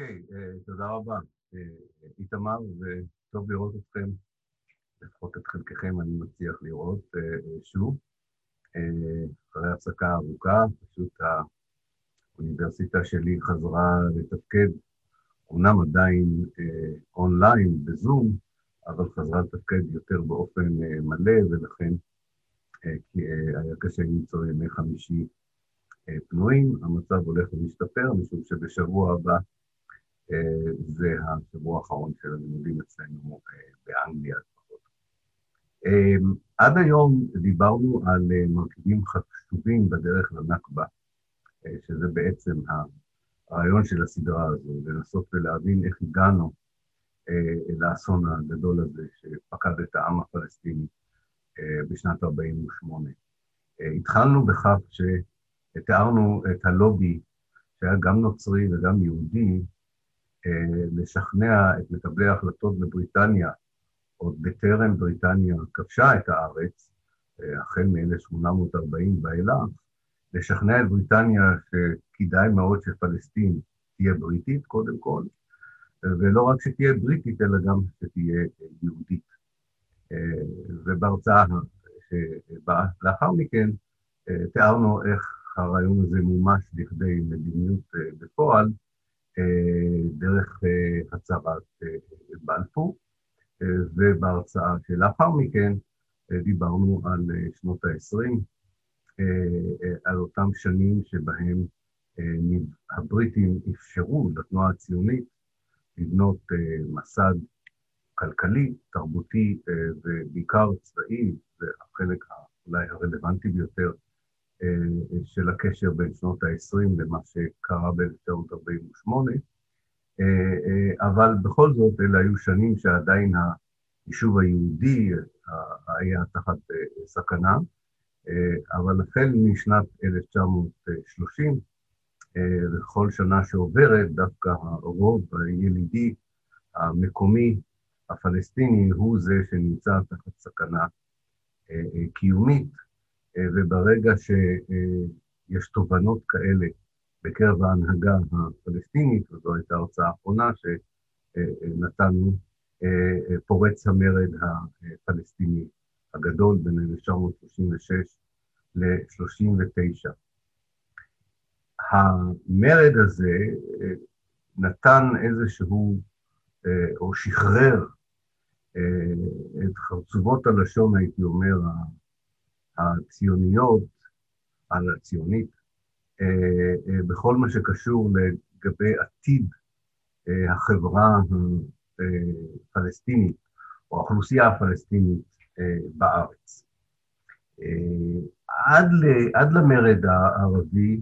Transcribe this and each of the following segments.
אוקיי, אה, תודה רבה. אה, איתמר, וטוב לראות אתכם, לפחות את חלקכם אני מצליח לראות אה, שוב. אחרי הפסקה ארוכה, פשוט האוניברסיטה שלי חזרה לתפקד, אומנם עדיין אונליין, בזום, אבל חזרה לתפקד יותר באופן מלא, ולכן היה קשה למצוא ימי חמישי פנויים. המצב הולך ומשתפר, משום שבשבוע הבא זה השבוע האחרון של הלימודים אצלנו אה, באנגליה. אה, עד היום דיברנו על מרכיבים חשובים בדרך לנכבה, שזה בעצם הרעיון של הסדרה הזו, לנסות ולהבין איך הגענו לאסון הגדול הזה שפקד את העם הפלסטיני בשנת 48'. התחלנו בכך שתיארנו את הלובי, שהיה גם נוצרי וגם יהודי, אה, לשכנע את מקבלי ההחלטות בבריטניה, עוד בטרם בריטניה כבשה את הארץ, אה, החל מ-1840 ואילך, לשכנע את בריטניה שכדאי מאוד שפלסטין תהיה בריטית, קודם כל, ולא רק שתהיה בריטית, אלא גם שתהיה יהודית. אה, ובהרצאה שבאה לאחר מכן, תיארנו איך הרעיון הזה מומש לכדי מדיניות בפועל, אה, דרך אה, הצהרת אה, בלפור, ובהרצאה שלאחר מכן דיברנו על שנות ה-20, על אותם שנים שבהם הבריטים אפשרו לתנועה הציונית לבנות מסד כלכלי, תרבותי ובעיקר צבאי, והחלק אולי הרלוונטי ביותר אה, של הקשר בין שנות ה-20 למה שקרה ב-1948, אה, אה, אבל בכל זאת אלה היו שנים שעדיין היישוב היהודי היה תחת סכנה, אבל החל משנת 1930, וכל שנה שעוברת, דווקא הרוב הילידי המקומי הפלסטיני הוא זה שנמצא תחת סכנה קיומית, אה, וברגע שיש תובנות כאלה בקרב ההנהגה הפלסטינית, וזו הייתה ההרצאה האחרונה שנתנו, אה, פורץ המרד הפלסטיני הגדול בין 1936 ל-39. המרד הזה אה, נתן איזשהו, או שחרר את חרצובות הלשון, הייתי אומר, הציוניות, הציונית, אה, אה, בכל מה שקשור לגבי עתיד אה, החברה הפלסטינית, או האוכלוסייה הפלסטינית בארץ. עד, ל, עד למרד הערבי,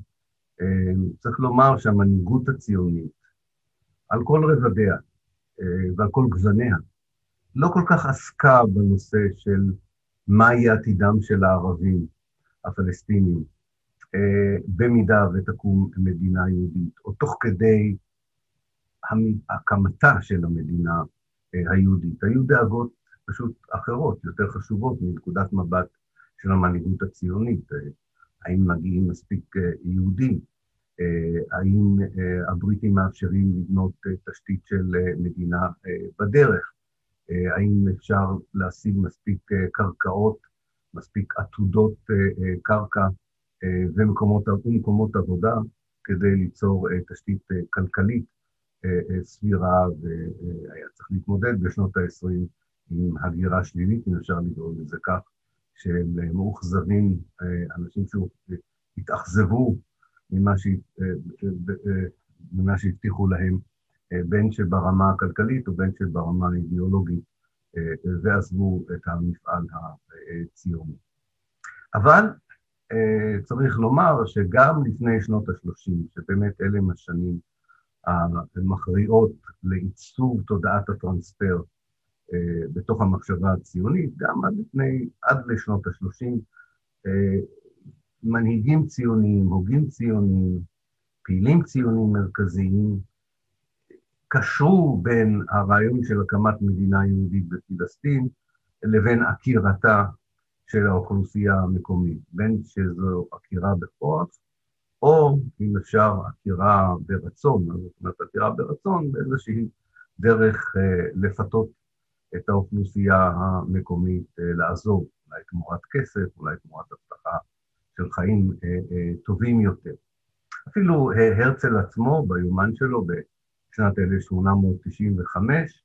צריך לומר שהמנהיגות הציונית, על כל רבדיה ועל כל גווניה, לא כל כך עסקה בנושא של מה יהיה עתידם של הערבים הפלסטינים, אה, במידה ותקום מדינה יהודית, או תוך כדי הקמתה של המדינה אה, היהודית. היו דאגות פשוט אחרות, יותר חשובות מנקודת מבט של המנהיגות הציונית. אה, האם מגיעים מספיק יהודים? האם הבריטים מאפשרים לבנות תשתית של מדינה בדרך? אה, האם אפשר להשיג מספיק אה, קרקעות, מספיק עתודות אה, קרקע ומקומות, ומקומות עבודה כדי ליצור תשתית כלכלית סבירה, והיה צריך להתמודד בשנות ה-20 עם הגירה שלילית, אם אפשר לקרוא לזה כך, של מאוכזבים, אנשים שהתאכזבו ממה שהבטיחו להם בין שברמה הכלכלית ובין שברמה האידיאולוגית, אה, ועזבו את המפעל הציוני. אבל אה, צריך לומר שגם לפני שנות ה-30, שבאמת אלה הם השנים המכריעות לעיצוב תודעת הטרנספר בתוך המחשבה הציונית, גם עד לפני, עד לשנות ה-30, מנהיגים ציוניים, הוגים ציוניים, פעילים ציוניים מרכזיים, קשרו בין הרעיון של הקמת מדינה יהודית בפלסטין לבין עקירתה של האוכלוסייה המקומית, בין שזו עקירה בכוח, או אם אפשר עקירה ברצון, זאת אומרת עקירה ברצון באיזושהי דרך לפתות את האוכלוסייה המקומית לעזוב, אולי תמורת כסף, אולי תמורת הבטחה של חיים טובים יותר. אפילו הרצל עצמו, ביומן שלו, בשנת 1895,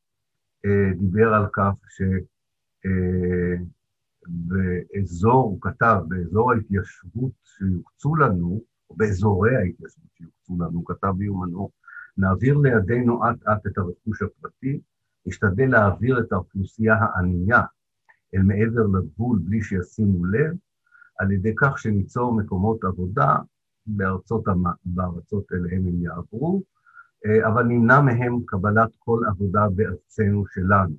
דיבר על כך שבאזור, הוא כתב, באזור ההתיישבות שיוקצו לנו, או באזורי ההתיישבות שיוקצו לנו, הוא כתב ביומנו, נעביר לידינו אט-אט את הרכוש הפרטי, נשתדל להעביר את האוכלוסייה הענייה אל מעבר לגבול בלי שישימו לב, על ידי כך שניצור מקומות עבודה בארצות, בארצות אליהם הם יעברו, אה, אבל נמנע מהם קבלת כל עבודה בארצנו שלנו.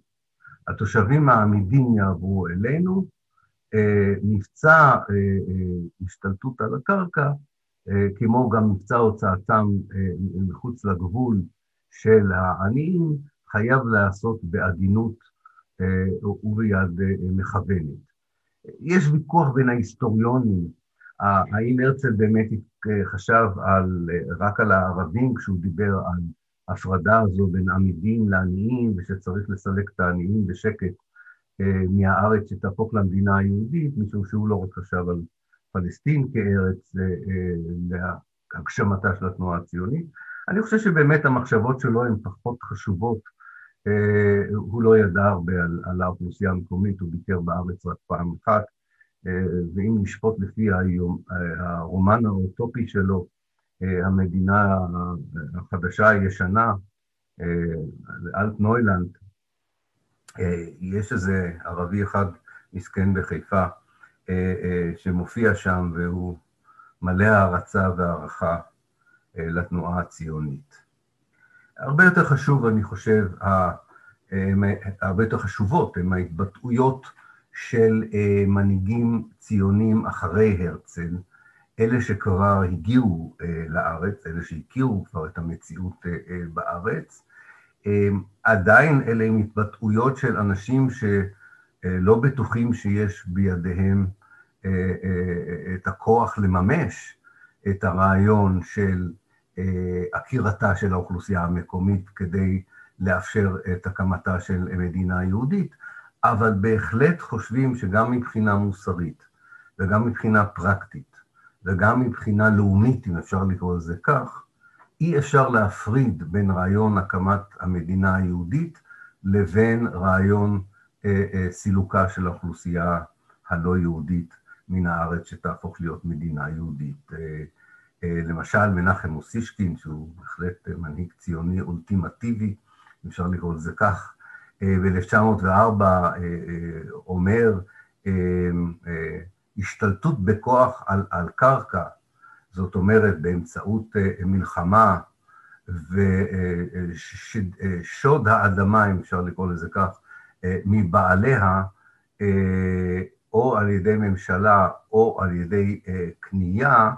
התושבים העמידים יעברו אלינו, אה, מבצע אה, השתלטות על הקרקע, כמו גם מבצע הוצאתם מחוץ לגבול של העניים, חייב להיעשות בעדינות וביד מכוונת. יש ויכוח בין ההיסטוריונים, האם הרצל באמת חשב על, רק על הערבים כשהוא דיבר על הפרדה הזו בין עמידים לעניים ושצריך לסלק את העניים בשקט אה, מהארץ שתהפוך למדינה היהודית, משום שהוא לא רק חשב על פלסטין כארץ אה, אה, להגשמתה של התנועה הציונית. אני חושב שבאמת המחשבות שלו הן פחות חשובות. הוא לא ידע הרבה על, על האוכלוסייה המקומית, הוא ביקר בארץ רק פעם אחת. אה, ואם נשפוט לפי היום, אה, הרומן האוטופי שלו, אה, המדינה החדשה הישנה, אלט נוילנד, יש איזה ערבי אחד מסכן בחיפה שמופיע שם והוא מלא הערצה והערכה לתנועה הציונית. הרבה יותר חשוב, אני חושב, הרבה יותר חשובות הן ההתבטאויות של אה, מנהיגים ציונים אחרי הרצל, אלה שכבר הגיעו אה, לארץ, אלה שהכירו כבר את המציאות אה, בארץ, עדיין אלה הם התבטאויות של אנשים שלא בטוחים שיש בידיהם את הכוח לממש את הרעיון של עקירתה של האוכלוסייה המקומית כדי לאפשר את הקמתה של מדינה יהודית, אבל בהחלט חושבים שגם מבחינה מוסרית וגם מבחינה פרקטית וגם מבחינה לאומית, אם אפשר לקרוא לזה כך, אי אפשר להפריד בין רעיון הקמת המדינה היהודית לבין רעיון אה, אה, סילוקה של האוכלוסייה הלא יהודית מן הארץ שתהפוך להיות מדינה יהודית. אה, אה, למשל, מנחם אוסישקין, שהוא בהחלט מנהיג ציוני אולטימטיבי, אפשר לקרוא לזה כך, ב-1904 אה, אה, אומר אה, השתלטות בכוח על, על קרקע, זאת אומרת באמצעות מלחמה ושוד האדמה, אם אפשר לקרוא לזה כך, מבעליה, או על ידי ממשלה או על ידי קנייה,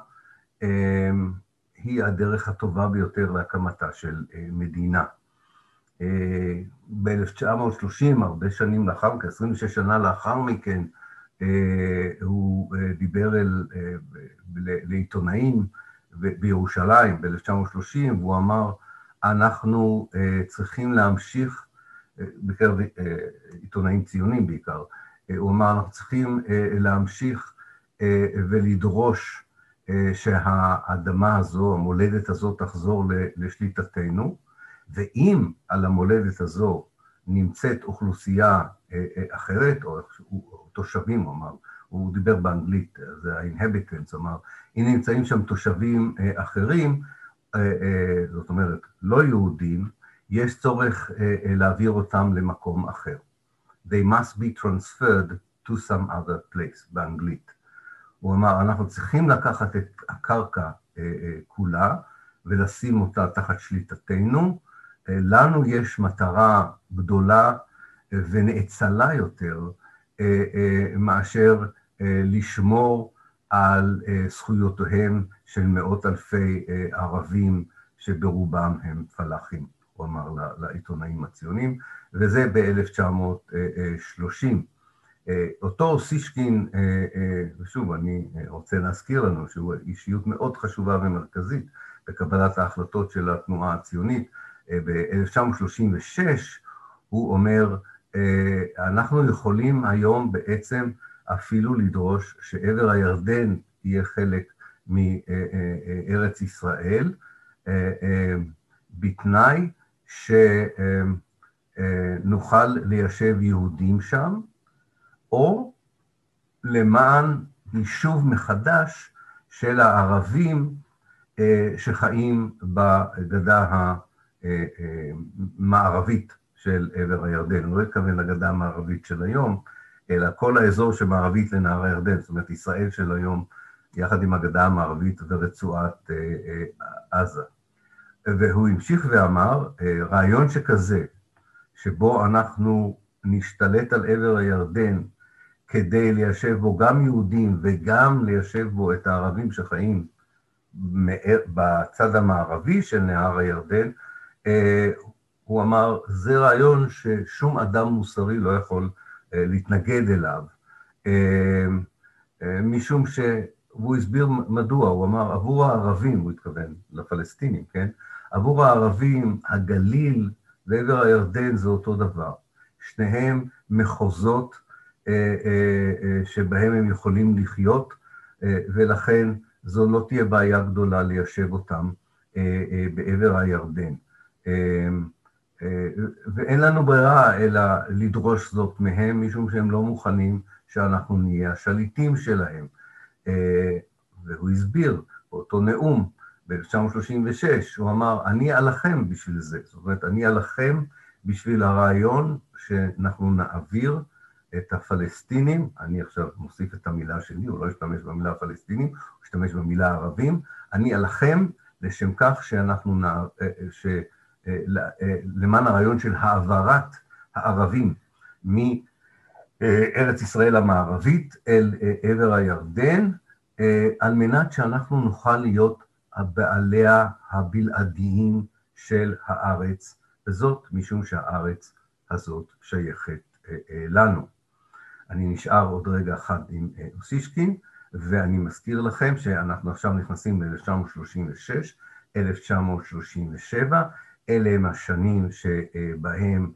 היא הדרך הטובה ביותר להקמתה של מדינה. ב-1930, הרבה שנים לאחר מכן, 26 שנה לאחר מכן, אה, הוא אה, דיבר אל, אה, לעיתונאים בירושלים ב-1930, והוא אמר, אנחנו צריכים להמשיך, בקרב עיתונאים ציונים בעיקר, הוא אמר, אנחנו צריכים להמשיך ולדרוש שהאדמה הזו, המולדת הזו, תחזור לשליטתנו, ואם על המולדת הזו נמצאת אוכלוסייה אה, אה, אחרת, או תושבים, הוא אמר, הוא דיבר באנגלית, זה ה-inhabitants, אמר, אם נמצאים שם תושבים אה, אחרים, זאת אומרת, לא יהודים, יש צורך להעביר אותם למקום אחר. They must be transferred to some other place, באנגלית. הוא אמר, אנחנו צריכים לקחת את הקרקע כולה ולשים אותה תחת שליטתנו, לנו יש מטרה גדולה ונאצלה יותר אה, אה, מאשר אה, לשמור על זכויותיהם של מאות אלפי ערבים שברובם הם פלאחים, הוא אמר לעיתונאים הציונים, וזה ב-1930. אותו אוסישקין, ושוב, אני רוצה להזכיר לנו שהוא אישיות מאוד חשובה ומרכזית בקבלת ההחלטות של התנועה הציונית, ב-1936 הוא אומר, אנחנו יכולים היום בעצם אפילו לדרוש שעבר הירדן יהיה חלק מארץ ישראל, בתנאי שנוכל ליישב יהודים שם, או למען יישוב מחדש של הערבים שחיים בגדה המערבית של עבר הירדן. אני לא אתכוון לגדה המערבית של היום, אלא כל האזור שמערבית לנהר הירדן, זאת אומרת, ישראל של היום, יחד עם הגדה המערבית ורצועת עזה. והוא המשיך ואמר, רעיון שכזה, שבו אנחנו נשתלט על עבר הירדן כדי ליישב בו גם יהודים וגם ליישב בו את הערבים שחיים בצד המערבי של נהר הירדן, הוא אמר, זה רעיון ששום אדם מוסרי לא יכול להתנגד אליו, משום ש... והוא הסביר מדוע, הוא אמר, עבור הערבים, הוא התכוון לפלסטינים, כן? עבור הערבים, הגליל ועבר הירדן זה אותו דבר. שניהם מחוזות אה, אה, אה, שבהם הם יכולים לחיות, אה, ולכן זו לא תהיה בעיה גדולה ליישב אותם אה, אה, בעבר הירדן. אה, אה, ואין לנו ברירה אלא לדרוש זאת מהם, משום שהם לא מוכנים שאנחנו נהיה השליטים שלהם. אה, והוא הסביר באותו נאום, ב-1936, הוא אמר, אני אלחם בשביל זה. זאת אומרת, אני אלחם בשביל הרעיון שאנחנו נעביר את הפלסטינים, אני עכשיו מוסיף את המילה שלי, הוא לא השתמש במילה פלסטינים, הוא השתמש במילה ערבים, אני אלחם לשם כך שאנחנו, נע... ש... למען הרעיון של העברת הערבים מארץ ישראל המערבית אל עבר הירדן, על מנת שאנחנו נוכל להיות הבעליה הבלעדיים של הארץ, וזאת משום שהארץ הזאת שייכת לנו. אני נשאר עוד רגע אחד עם אוסישקין, ואני מזכיר לכם שאנחנו עכשיו נכנסים ל-1936, 1937, אלה הם השנים שבהם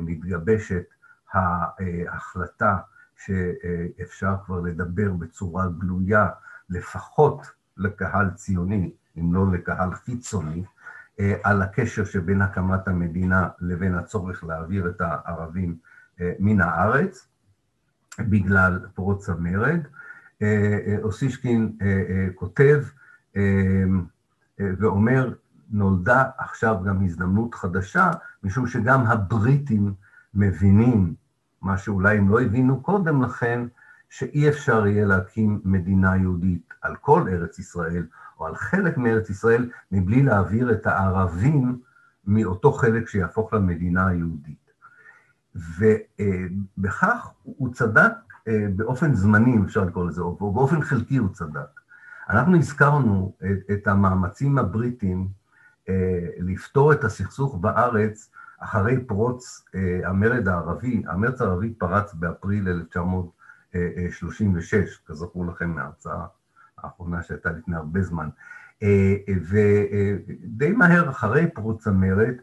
מתגבשת ההחלטה שאפשר כבר לדבר בצורה גלויה, לפחות לקהל ציוני, אם לא לקהל חיצוני, על הקשר שבין הקמת המדינה לבין הצורך להעביר את הערבים מן הארץ, בגלל פרוץ המרד. אוסישקין כותב ואומר, נולדה עכשיו גם הזדמנות חדשה, משום שגם הבריטים מבינים, מה שאולי הם לא הבינו קודם לכן, שאי אפשר יהיה להקים מדינה יהודית על כל ארץ ישראל, או על חלק מארץ ישראל, מבלי להעביר את הערבים מאותו חלק שיהפוך למדינה היהודית. ובכך הוא צדק באופן זמני, אפשר לקרוא לזה, או באופן חלקי הוא צדק. אנחנו הזכרנו את, את המאמצים הבריטים לפתור את הסכסוך בארץ אחרי פרוץ המרד הערבי, המרד הערבי פרץ באפריל 1936, כזכור לכם מההרצאה האחרונה שהייתה לפני הרבה זמן. ודי מהר אחרי פרוץ המרד,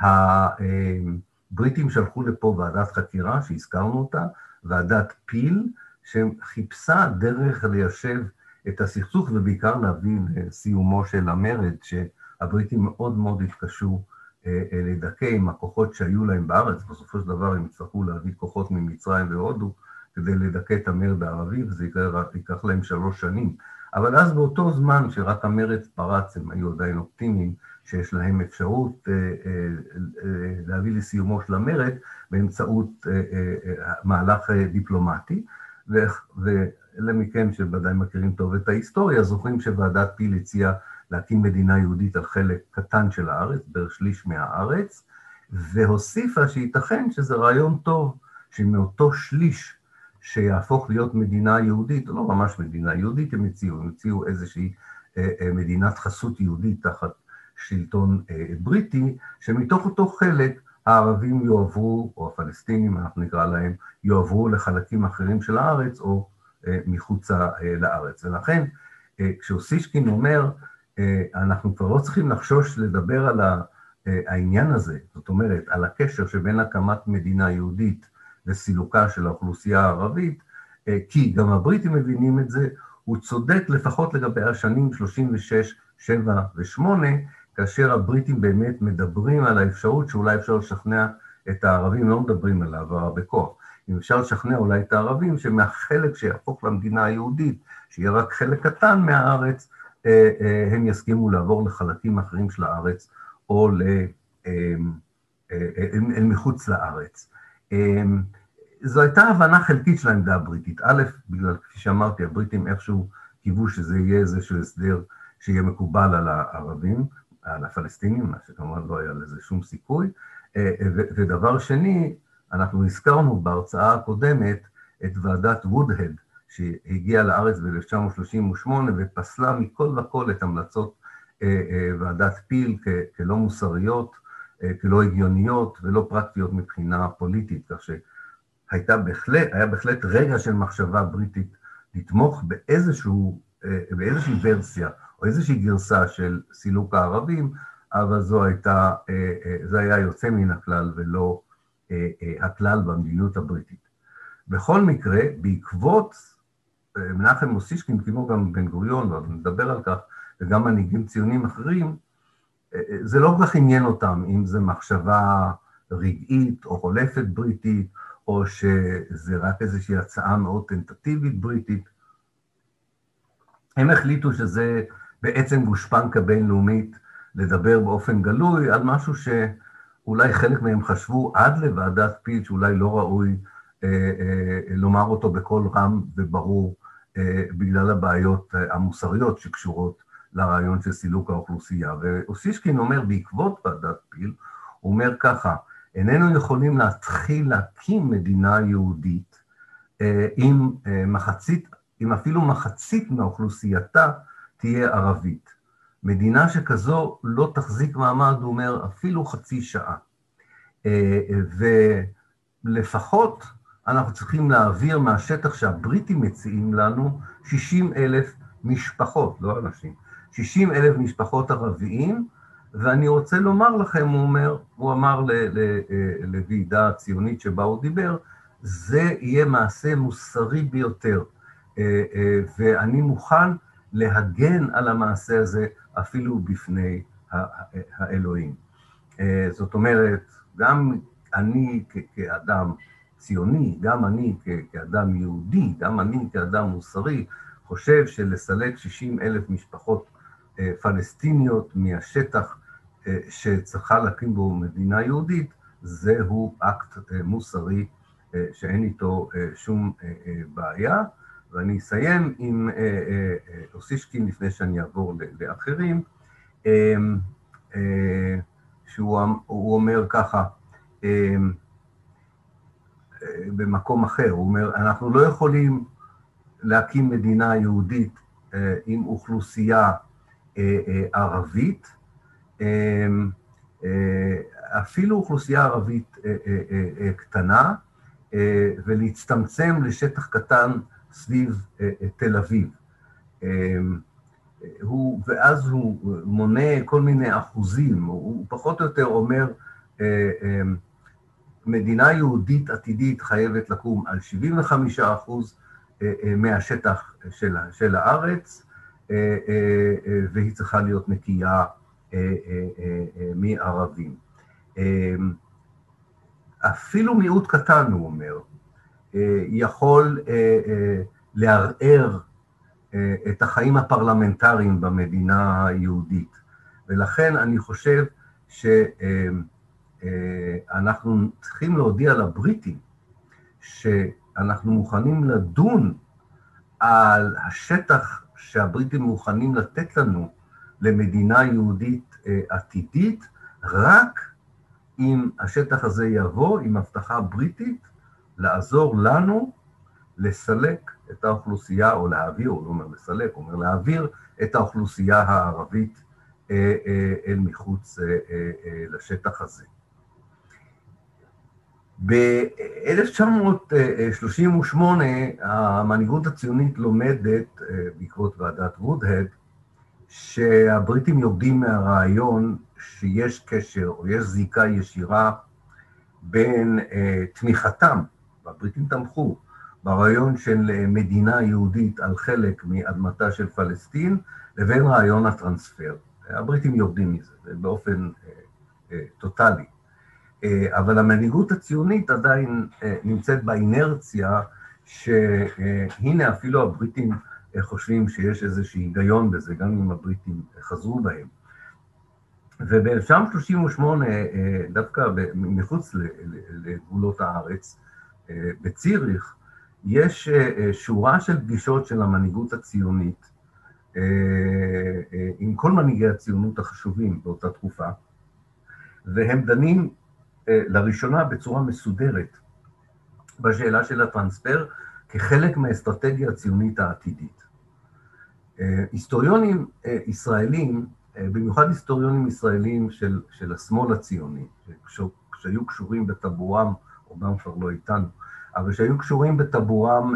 הבריטים שלחו לפה ועדת חקירה, שהזכרנו אותה, ועדת פיל, שחיפשה דרך ליישב את הסכסוך ובעיקר להביא לסיומו של המרד, שהבריטים מאוד מאוד התקשו לדכא עם הכוחות שהיו להם בארץ, בסופו של דבר הם יצטרכו להביא כוחות ממצרים והודו כדי לדכא את המרד הערבי, וזה ייקח להם שלוש שנים. אבל אז באותו זמן שרק המרד פרץ, הם היו עדיין אופטימיים, שיש להם אפשרות להביא לסיומו של המרד באמצעות מהלך דיפלומטי, ואלה מכם שוודאי מכירים טוב את ההיסטוריה, זוכרים שוועדת פיל הציעה להקים מדינה יהודית על חלק קטן של הארץ, בערך שליש מהארץ, והוסיפה שייתכן שזה רעיון טוב, שמאותו שליש שיהפוך להיות מדינה יהודית, לא ממש מדינה יהודית הם הציעו, הם הציעו איזושהי מדינת חסות יהודית תחת שלטון בריטי, שמתוך אותו חלק הערבים יועברו, או הפלסטינים, אנחנו נקרא להם, יועברו לחלקים אחרים של הארץ או מחוצה לארץ. ולכן, כשאוסישקין אומר, אנחנו כבר לא צריכים לחשוש לדבר על העניין הזה, זאת אומרת, על הקשר שבין הקמת מדינה יהודית לסילוקה של האוכלוסייה הערבית, כי גם הבריטים מבינים את זה, הוא צודק לפחות לגבי השנים 36, 7 ו-8, כאשר הבריטים באמת מדברים על האפשרות שאולי אפשר לשכנע את הערבים, לא מדברים על העברה בכוח, אם אפשר לשכנע אולי את הערבים שמהחלק שיהפוך למדינה היהודית, שיהיה רק חלק קטן מהארץ, אה, אה, הם יסכימו לעבור לחלקים אחרים של הארץ או אה, אל מחוץ לארץ. זו הייתה הבנה חלקית של העמדה הבריטית. א', בגלל, כפי שאמרתי, הבריטים איכשהו קיוו שזה יהיה איזשהו הסדר שיהיה מקובל על הערבים, על הפלסטינים, מה שכמובן לא היה לזה שום סיכוי. ודבר שני, אנחנו הזכרנו בהרצאה הקודמת את ועדת וודהד, שהגיעה לארץ ב-1938 ופסלה מכל וכל את המלצות אה, אה, ועדת פיל כלא מוסריות, אה, כלא הגיוניות ולא פרקטיות מבחינה פוליטית, כך שהיה בהחלט, בהחלט רגע של מחשבה בריטית לתמוך באיזשהו, באיזושהי ורסיה או איזושהי גרסה של סילוק הערבים, אבל זו הייתה, זה היה יוצא מן הכלל ולא הכלל במדיניות הבריטית. בכל מקרה, בעקבות מנחם מוסישקין, כמו גם בן גוריון, ועוד נדבר על כך, וגם מנהיגים ציונים אחרים, זה לא כל כך עניין אותם, אם זו מחשבה רגעית או חולפת בריטית, או שזה רק איזושהי הצעה מאוד טנטטיבית בריטית. הם החליטו שזה בעצם גושפנקה בינלאומית לדבר באופן גלוי על משהו שאולי חלק מהם חשבו עד לוועדת פיל שאולי לא ראוי אה, אה, לומר אותו בקול רם וברור אה, בגלל הבעיות אה, המוסריות שקשורות לרעיון של סילוק האוכלוסייה. ואוסישקין אומר, בעקבות ועדת פיל, הוא אומר ככה, איננו יכולים להתחיל להקים מדינה יהודית אם מחצית, אם אפילו מחצית מאוכלוסייתה תהיה ערבית. מדינה שכזו לא תחזיק מעמד, הוא אומר, אפילו חצי שעה. ולפחות אנחנו צריכים להעביר מהשטח שהבריטים מציעים לנו 60 אלף משפחות, לא אנשים, 60 אלף משפחות ערביים, ואני רוצה לומר לכם, הוא אומר, הוא אמר לוועידה הציונית שבה הוא דיבר, זה יהיה מעשה מוסרי ביותר, אה, אה, ואני מוכן להגן על המעשה הזה אפילו בפני האלוהים. אה, זאת אומרת, גם אני כאדם ציוני, גם אני כאדם יהודי, גם אני כאדם מוסרי, חושב שלסלק 60 אלף משפחות אה, פלסטיניות מהשטח אה, שצריכה להקים בו מדינה יהודית, זהו אקט אה, מוסרי שאין איתו שום בעיה. ואני אסיים עם אוסישקין לפני שאני אעבור לאחרים, שהוא אומר ככה, במקום אחר, הוא אומר, אנחנו לא יכולים להקים מדינה יהודית אה, עם אוכלוסייה אה, אה, ערבית, אפילו אוכלוסייה ערבית קטנה, ולהצטמצם לשטח קטן סביב תל אביב. הוא, ואז הוא מונה כל מיני אחוזים, הוא פחות או יותר אומר, מדינה יהודית עתידית חייבת לקום על 75 אחוז אה, אה, מהשטח של, של הארץ, אה, והיא צריכה להיות נקייה מערבים. אפילו מיעוט קטן, הוא אומר, יכול לערער את החיים הפרלמנטריים במדינה היהודית. ולכן אני חושב ש... אה, אנחנו צריכים להודיע לבריטים שאנחנו מוכנים לדון על השטח שהבריטים מוכנים לתת לנו למדינה יהודית אה, עתידית, רק אם השטח הזה יבוא עם הבטחה בריטית לעזור לנו לסלק את האוכלוסייה, או להעביר, הוא לא אומר לסלק, הוא אומר להעביר את האוכלוסייה הערבית אה, אל מחוץ לשטח הזה. ב-1938 המנהיגות הציונית לומדת, בעקבות ועדת וודהד, שהבריטים יורדים מהרעיון שיש קשר או יש זיקה ישירה בין תמיכתם, והבריטים תמכו, ברעיון של מדינה יהודית על חלק מאדמתה של פלסטין, לבין רעיון הטרנספר. הבריטים יורדים מזה, באופן טוטאלי. אבל המנהיגות הציונית עדיין נמצאת באינרציה שהנה אפילו הבריטים חושבים שיש איזשהו היגיון בזה, גם אם הבריטים חזרו בהם. וב-1938, דווקא מחוץ לגבולות הארץ, בציריך, יש שורה של פגישות של המנהיגות הציונית עם כל מנהיגי הציונות החשובים באותה תקופה, והם דנים לראשונה בצורה מסודרת בשאלה של הטרנספר כחלק מהאסטרטגיה הציונית העתידית. היסטוריונים ישראלים, במיוחד היסטוריונים ישראלים של, של השמאל הציוני, שהיו קשורים בטבורם, אומנם כבר לא איתנו, אבל שהיו קשורים בטבורם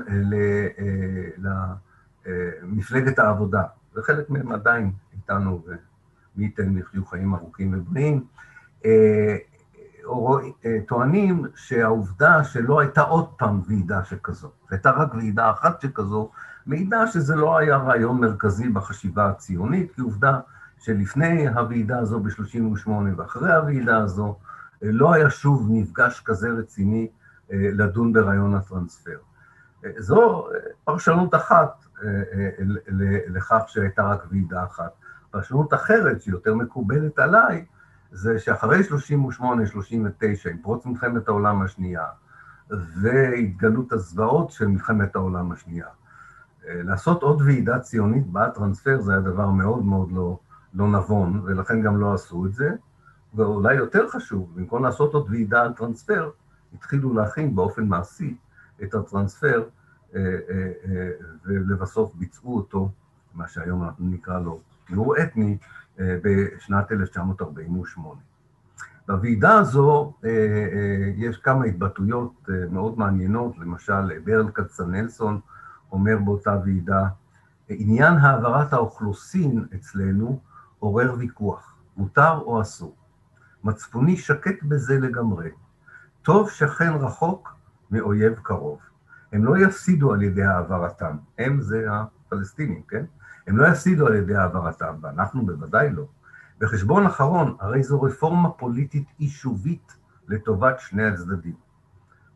למפלגת העבודה, וחלק מהם עדיין איתנו, ומי ייתן ויחיו חיים ארוכים ובריאים, טוענים שהעובדה שלא הייתה עוד פעם ועידה שכזו, הייתה רק ועידה אחת שכזו, מעידה שזה לא היה רעיון מרכזי בחשיבה הציונית, כי עובדה שלפני הוועידה הזו ב-38' ואחרי הוועידה הזו, לא היה שוב מפגש כזה רציני לדון ברעיון הטרנספר. זו פרשנות אחת לכך שהייתה רק ועידה אחת. פרשנות אחרת, שהיא יותר מקובלת עליי, זה שאחרי 38-39, עם פרוץ מלחמת העולם השנייה, והתגלות הזוועות של מלחמת העולם השנייה, לעשות עוד ועידה ציונית בעד טרנספר זה היה דבר מאוד מאוד לא, לא נבון, ולכן גם לא עשו את זה. ואולי יותר חשוב, במקום לעשות עוד ועידה על טרנספר, התחילו להכין באופן מעשי את הטרנספר, ולבסוף ביצעו אותו, מה שהיום אנחנו נקרא לו טיהור אתני, בשנת 1948. בוועידה הזו יש כמה התבטאויות מאוד מעניינות, למשל ברל כצנלסון אומר באותה ועידה, עניין העברת האוכלוסין אצלנו עורר ויכוח, מותר או אסור. מצפוני שקט בזה לגמרי. טוב שכן רחוק מאויב קרוב. הם לא יפסידו על ידי העברתם, הם זה הפלסטינים, כן? הם לא יפסידו על ידי העברתם, ואנחנו בוודאי לא. בחשבון אחרון, הרי זו רפורמה פוליטית יישובית לטובת שני הצדדים.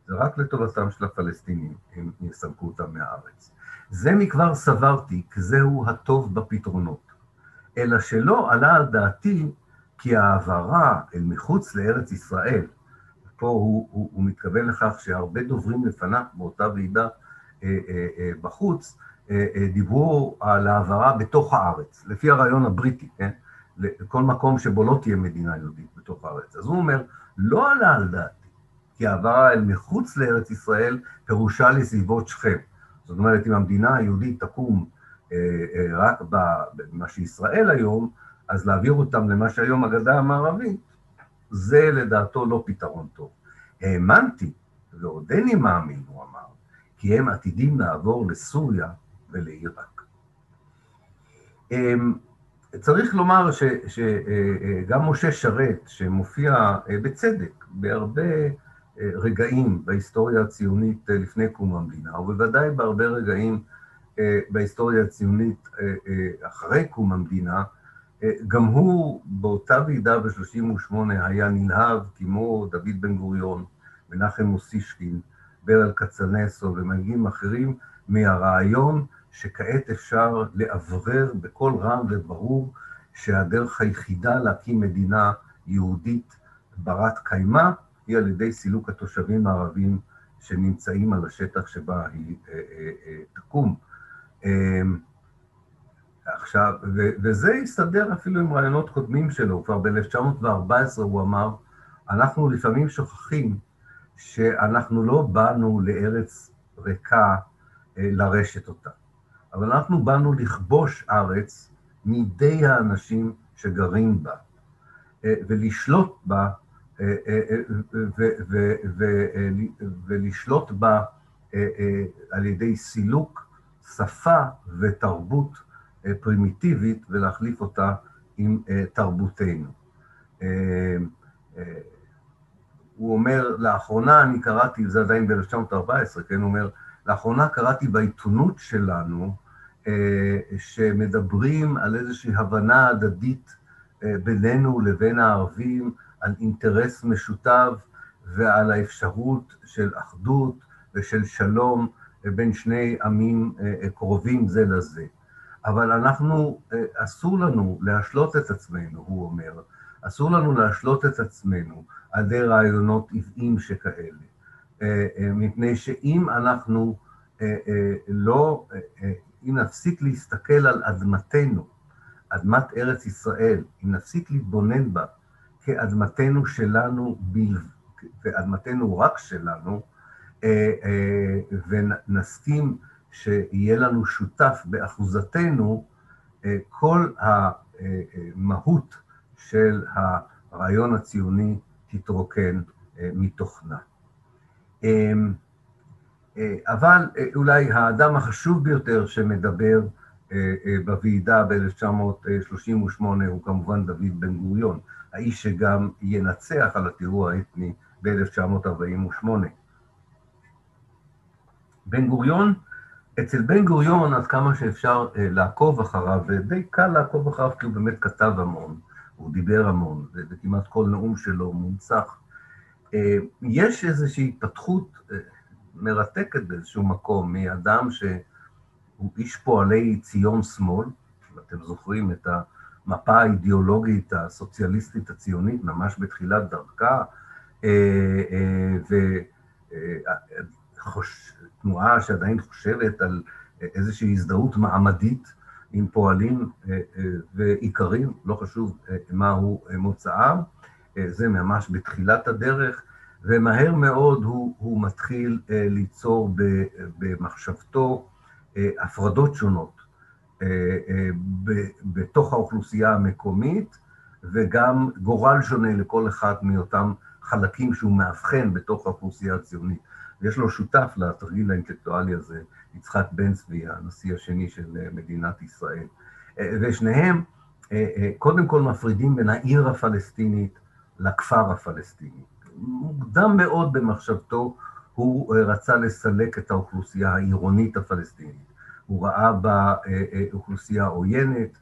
זה רק לטובתם של הפלסטינים, הם יסלקו אותם מהארץ. זה מכבר סברתי, כי זהו הטוב בפתרונות. אלא שלא עלה על דעתי כי העברה אל מחוץ לארץ ישראל, פה הוא, הוא, הוא מתכוון לכך שהרבה דוברים לפניו באותה ועידה אה, אה, אה, בחוץ, דיברו על העברה בתוך הארץ, לפי הרעיון הבריטי, כן? לכל מקום שבו לא תהיה מדינה יהודית בתוך הארץ. אז הוא אומר, לא עלה על דעתי, כי העברה אל מחוץ לארץ ישראל פירושה לסביבות שכם. זאת אומרת, אם המדינה היהודית תקום רק במה שישראל היום, אז להעביר אותם למה שהיום הגדה המערבית, זה לדעתו לא פתרון טוב. האמנתי, ועודני מאמין, הוא אמר, כי הם עתידים לעבור לסוריה ולעיראק. אמ, צריך לומר שגם משה שרת, שמופיע בצדק בהרבה רגעים בהיסטוריה הציונית לפני קום המדינה, ובוודאי בהרבה רגעים בהיסטוריה הציונית אחרי קום המדינה, גם הוא באותה ועידה ב-38' היה נלהב כמו דוד בן גוריון, מנחם מוסישקין, ברל כצנלסון ומנהיגים אחרים, מהרעיון שכעת אפשר לאוורר בקול רם וברור שהדרך היחידה להקים מדינה יהודית ברת קיימא היא על ידי סילוק התושבים הערבים שנמצאים על השטח שבה היא אה, אה, אה, תקום. עכשיו, וזה הסתדר אפילו עם רעיונות קודמים שלו, כבר ב-1914 הוא אמר, אנחנו לפעמים שוכחים שאנחנו לא באנו לארץ ריקה לרשת אותה. אבל אנחנו באנו לכבוש ארץ מידי האנשים שגרים בה, ולשלוט בה ולשלוט בה על ידי סילוק שפה ותרבות פרימיטיבית ולהחליף אותה עם תרבותנו. הוא אומר, לאחרונה אני קראתי, זה עדיין ב-1914, כן, הוא אומר, לאחרונה קראתי בעיתונות שלנו, שמדברים על איזושהי הבנה הדדית בינינו לבין הערבים, על אינטרס משותף ועל האפשרות של אחדות ושל שלום בין שני עמים קרובים זה לזה. אבל אנחנו, אסור לנו להשלות את עצמנו, הוא אומר, אסור לנו להשלות את עצמנו על ידי רעיונות עוועים שכאלה, מפני שאם אנחנו לא, אם נפסיק להסתכל על אדמתנו, אדמת ארץ ישראל, אם נפסיק להתבונן בה כאדמתנו שלנו ואדמתנו רק שלנו, ונסכים שיהיה לנו שותף באחוזתנו, כל המהות של הרעיון הציוני תתרוקן מתוכנה. אבל אולי האדם החשוב ביותר שמדבר בוועידה ב-1938 הוא כמובן דוד בן גוריון, האיש שגם ינצח על הטיהור האתני ב-1948. בן גוריון, אצל בן גוריון, עד כמה שאפשר לעקוב אחריו, ודי קל לעקוב אחריו כי הוא באמת כתב המון, הוא דיבר המון, וכמעט כל נאום שלו מונצח. יש איזושהי התפתחות מרתקת באיזשהו מקום, מאדם שהוא איש פועלי ציון שמאל, אתם זוכרים את המפה האידיאולוגית הסוציאליסטית הציונית, ממש בתחילת דרכה, ותנועה שעדיין חושבת על איזושהי הזדהות מעמדית עם פועלים ועיקרים, לא חשוב מהו מוצאם, זה ממש בתחילת הדרך, ומהר מאוד הוא, הוא מתחיל ליצור במחשבתו הפרדות שונות בתוך האוכלוסייה המקומית, וגם גורל שונה לכל אחד מאותם חלקים שהוא מאבחן בתוך האוכלוסייה הציונית. ויש לו שותף לתרגיל האינטלקטואלי הזה, יצחק בן צבי, הנשיא השני של מדינת ישראל. ושניהם קודם כל מפרידים בין העיר הפלסטינית לכפר הפלסטיני. מוקדם מאוד במחשבתו הוא רצה לסלק את האוכלוסייה העירונית הפלסטינית. הוא ראה בה אוכלוסייה עוינת,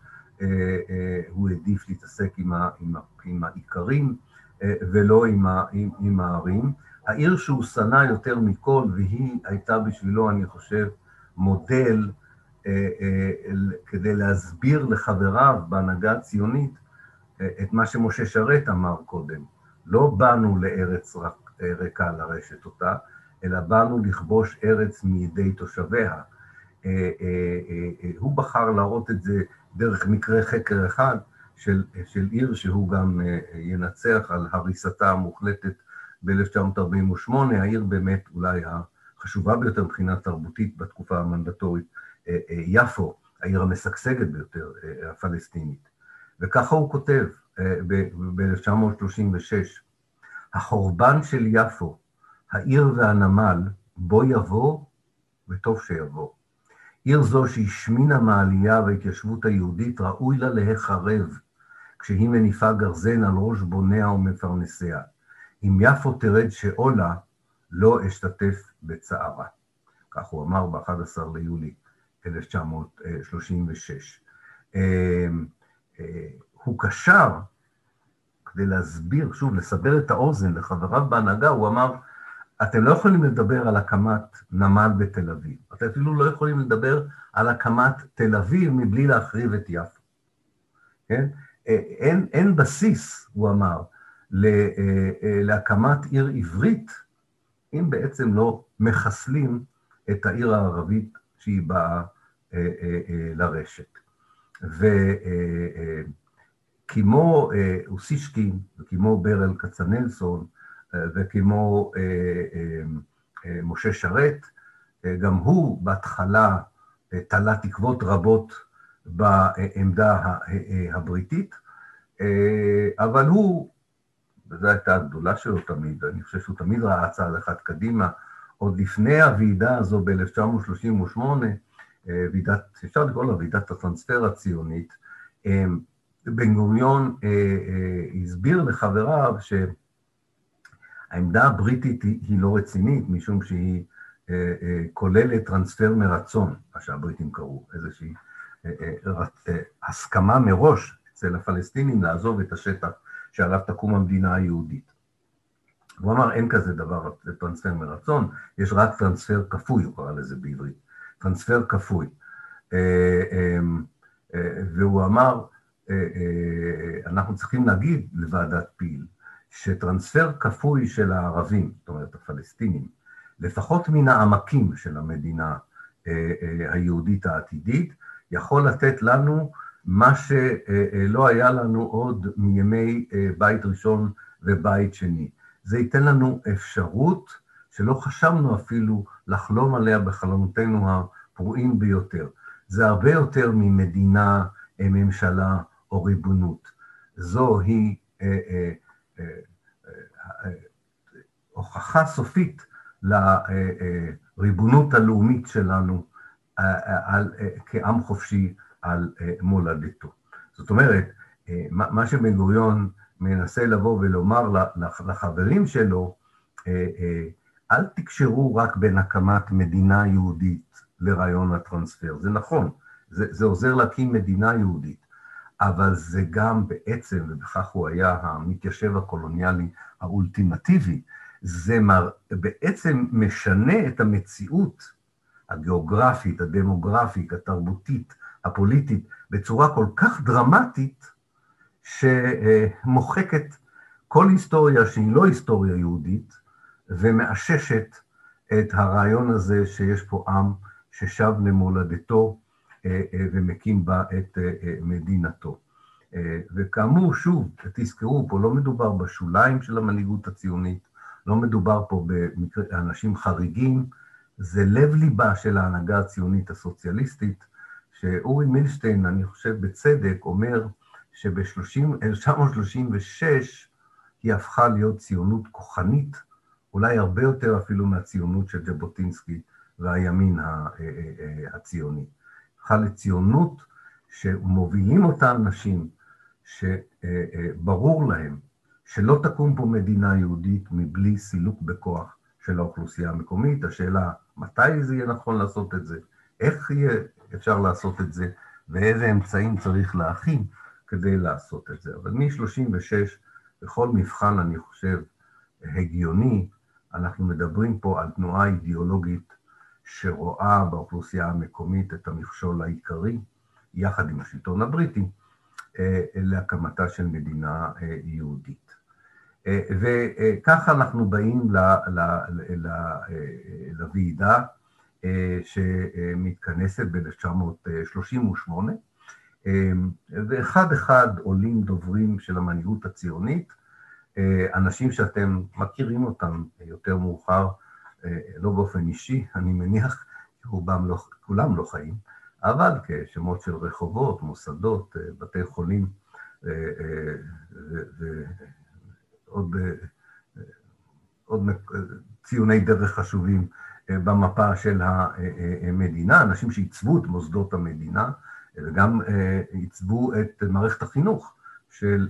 הוא העדיף להתעסק עם, ה, עם, ה, עם העיקרים ולא עם, ה, עם, עם הערים. העיר שהוא שנא יותר מכל, והיא הייתה בשבילו, אני חושב, מודל כדי להסביר לחבריו בהנהגה הציונית את מה שמשה שרת אמר קודם. לא באנו לארץ ריקה לרשת אותה, אלא באנו לכבוש ארץ מידי תושביה. הוא בחר להראות את זה דרך מקרה חקר אחד של, של עיר שהוא גם ינצח על הריסתה המוחלטת ב-1948, העיר באמת אולי החשובה ביותר מבחינה תרבותית בתקופה המנדטורית, יפו, העיר המשגשגת ביותר הפלסטינית. וככה הוא כותב ב-1936, החורבן של יפו, העיר והנמל, בו יבוא, וטוב שיבוא. עיר זו שהשמינה מהעלייה וההתיישבות היהודית, ראוי לה להיחרב, כשהיא מניפה גרזן על ראש בוניה ומפרנסיה. אם יפו תרד שאולה, לא אשתתף בצערה. כך הוא אמר ב-11 ליולי 1936. הוא קשר, כדי להסביר, שוב, לסבר את האוזן לחבריו בהנהגה, הוא אמר, אתם לא יכולים לדבר על הקמת נמל בתל אביב. אתם אפילו לא יכולים לדבר על הקמת תל אביב מבלי להחריב את יפו. כן? אין, אין בסיס, הוא אמר, להקמת עיר עברית, אם בעצם לא מחסלים את העיר הערבית שהיא באה לרשת. וכמו אוסישקין וכמו ברל כצנלסון וכמו משה שרת, גם הוא בהתחלה תלה תקוות רבות בעמדה הבריטית, אבל הוא וזו הייתה הגדולה שלו תמיד, אני חושב שהוא תמיד ראה צעד אחד קדימה, עוד לפני הוועידה הזו ב-1938, אה, ועידת, אפשר לקרוא לה ועידת הטרנספר הציונית, אה, בן גוריון הסביר לחבריו שהעמדה הבריטית היא לא רצינית, משום שהיא כוללת טרנספר מרצון, מה שהבריטים קראו, איזושהי הסכמה מראש אצל הפלסטינים לעזוב את השטח שעליו תקום המדינה היהודית. הוא אמר, אין כזה דבר, טרנספר מרצון, יש רק טרנספר כפוי, הוא קרא לזה בעברית, טרנספר כפוי. אה, אה, אה, והוא אמר, אנחנו צריכים להגיד לוועדת פיל, שטרנספר כפוי של הערבים, זאת אומרת הפלסטינים, לפחות מן העמקים של המדינה היהודית העתידית, יכול לתת לנו מה שלא היה לנו עוד מימי בית ראשון ובית שני. זה ייתן לנו אפשרות שלא חשבנו אפילו לחלום עליה בחלומותינו הפרועים ביותר. זה הרבה יותר ממדינה, אה, ממשלה או ריבונות. זוהי אה, אה, אה, הוכחה סופית לריבונות הלאומית שלנו על, כעם חופשי על מולדתו. זאת אומרת, מה שבן גוריון מנסה לבוא ולומר לחברים שלו, אל תקשרו רק בין הקמת מדינה יהודית לרעיון הטרנספר. זה נכון, זה, זה עוזר להקים מדינה יהודית, אבל זה גם בעצם, ובכך הוא היה המתיישב הקולוניאלי האולטימטיבי, זה מר, בעצם משנה את המציאות הגיאוגרפית, הדמוגרפית, התרבותית, הפוליטית, בצורה כל כך דרמטית, שמוחקת כל היסטוריה שהיא לא היסטוריה יהודית, ומאששת את הרעיון הזה שיש פה עם ששב למולדתו ומקים בה את אה, מדינתו. וכאמור, שוב, תזכרו, פה לא מדובר בשוליים של המנהיגות הציונית, לא מדובר פה באנשים חריגים, זה לב-ליבה של ההנהגה הציונית הסוציאליסטית, שאורי מילשטיין, אני חושב בצדק, אומר שב-1936 היא הפכה להיות ציונות כוחנית, אולי הרבה יותר אפילו מהציונות של ז'בוטינסקי והימין הציוני. הפכה לציונות שמובילים אותה אנשים שברור להם שלא תקום פה מדינה יהודית מבלי סילוק בכוח של האוכלוסייה המקומית. השאלה, מתי זה יהיה נכון לעשות את זה, איך יהיה אפשר לעשות את זה, ואיזה אמצעים צריך להכין כדי לעשות את זה. אבל מ-36, בכל מבחן, אני חושב, הגיוני, אנחנו מדברים פה על תנועה אידיאולוגית שרואה באוכלוסייה המקומית את המכשול העיקרי, יחד עם השלטון הבריטי, אה, להקמתה של מדינה אה, יהודית. אה, וככה אנחנו באים לוועידה שמתכנסת ב-1938, ואחד אחד עולים דוברים של המנהיגות הציונית, אנשים שאתם מכירים אותם יותר מאוחר, לא באופן אישי, אני מניח, רובם לא, כולם לא חיים, אבל כשמות של רחובות, מוסדות, בתי חולים ועוד עוד ציוני דרך חשובים במפה של המדינה, אנשים שעיצבו את מוסדות המדינה וגם עיצבו את מערכת החינוך של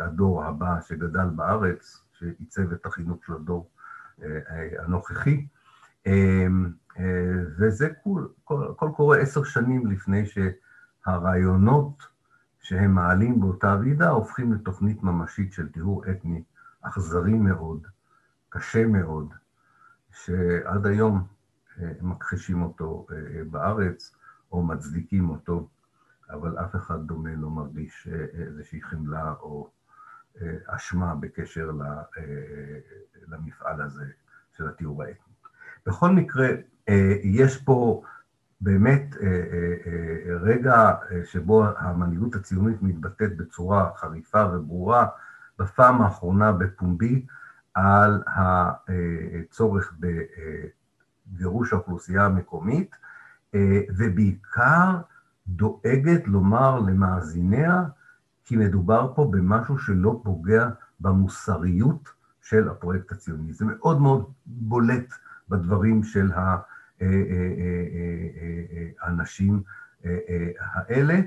הדור הבא שגדל בארץ, שעיצב את החינוך של הדור הנוכחי. וזה קול, קול קורה עשר שנים לפני שהרעיונות שהם מעלים באותה ועידה הופכים לתוכנית ממשית של טיהור אתני אכזרי מאוד, קשה מאוד, שעד היום הם מכחישים אותו בארץ או מצדיקים אותו, אבל אף אחד דומה לא מרגיש איזושהי חמלה או אשמה בקשר למפעל הזה של הטיהור האתני. בכל מקרה, יש פה באמת רגע שבו המנהיגות הציונית מתבטאת בצורה חריפה וברורה, בפעם האחרונה בפומבי, על הצורך בגירוש האוכלוסייה המקומית, ובעיקר דואגת לומר למאזיניה כי מדובר פה במשהו שלא פוגע במוסריות של הפרויקט הציוני. זה מאוד מאוד בולט בדברים של האנשים האלה,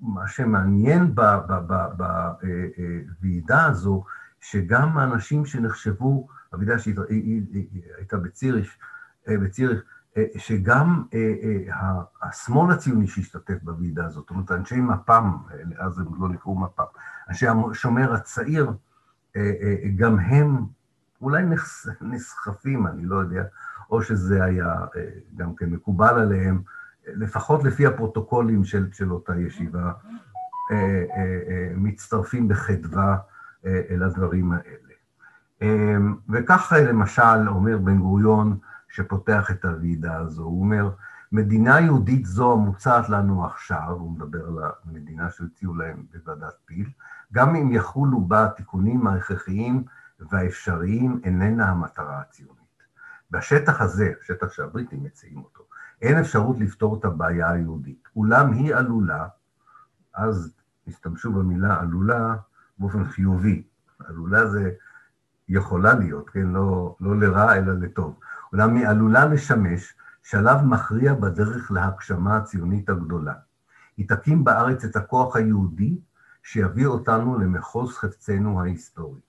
ומה שמעניין בוועידה הזו, שגם האנשים שנחשבו, הוועידה שהייתה בציריך, בציריך, שגם השמאל הציוני שהשתתף בוועידה הזאת, זאת אומרת, אנשי מפ"ם, אז הם לא נקראו מפ"ם, אנשי השומר הצעיר, גם הם אולי נסחפים, אני לא יודע, או שזה היה גם כן מקובל עליהם, לפחות לפי הפרוטוקולים של, של אותה ישיבה, מצטרפים בחדווה אל הדברים האלה. וכך למשל אומר בן גוריון, שפותח את הוועידה הזו, הוא אומר, מדינה יהודית זו המוצעת לנו עכשיו, הוא מדבר על המדינה שהציעו להם בוועדת פיל, גם אם יחולו בה התיקונים ההכרחיים והאפשריים, איננה המטרה הציונית. בשטח הזה, השטח שהבריטים מציעים אותו, אין אפשרות לפתור את הבעיה היהודית. אולם היא עלולה, אז השתמשו במילה עלולה באופן חיובי. עלולה זה יכולה להיות, כן? לא, לא לרע אלא לטוב. אולם היא עלולה לשמש שלב מכריע בדרך להגשמה הציונית הגדולה. היא תקים בארץ את הכוח היהודי שיביא אותנו למחוז חפצנו ההיסטורי.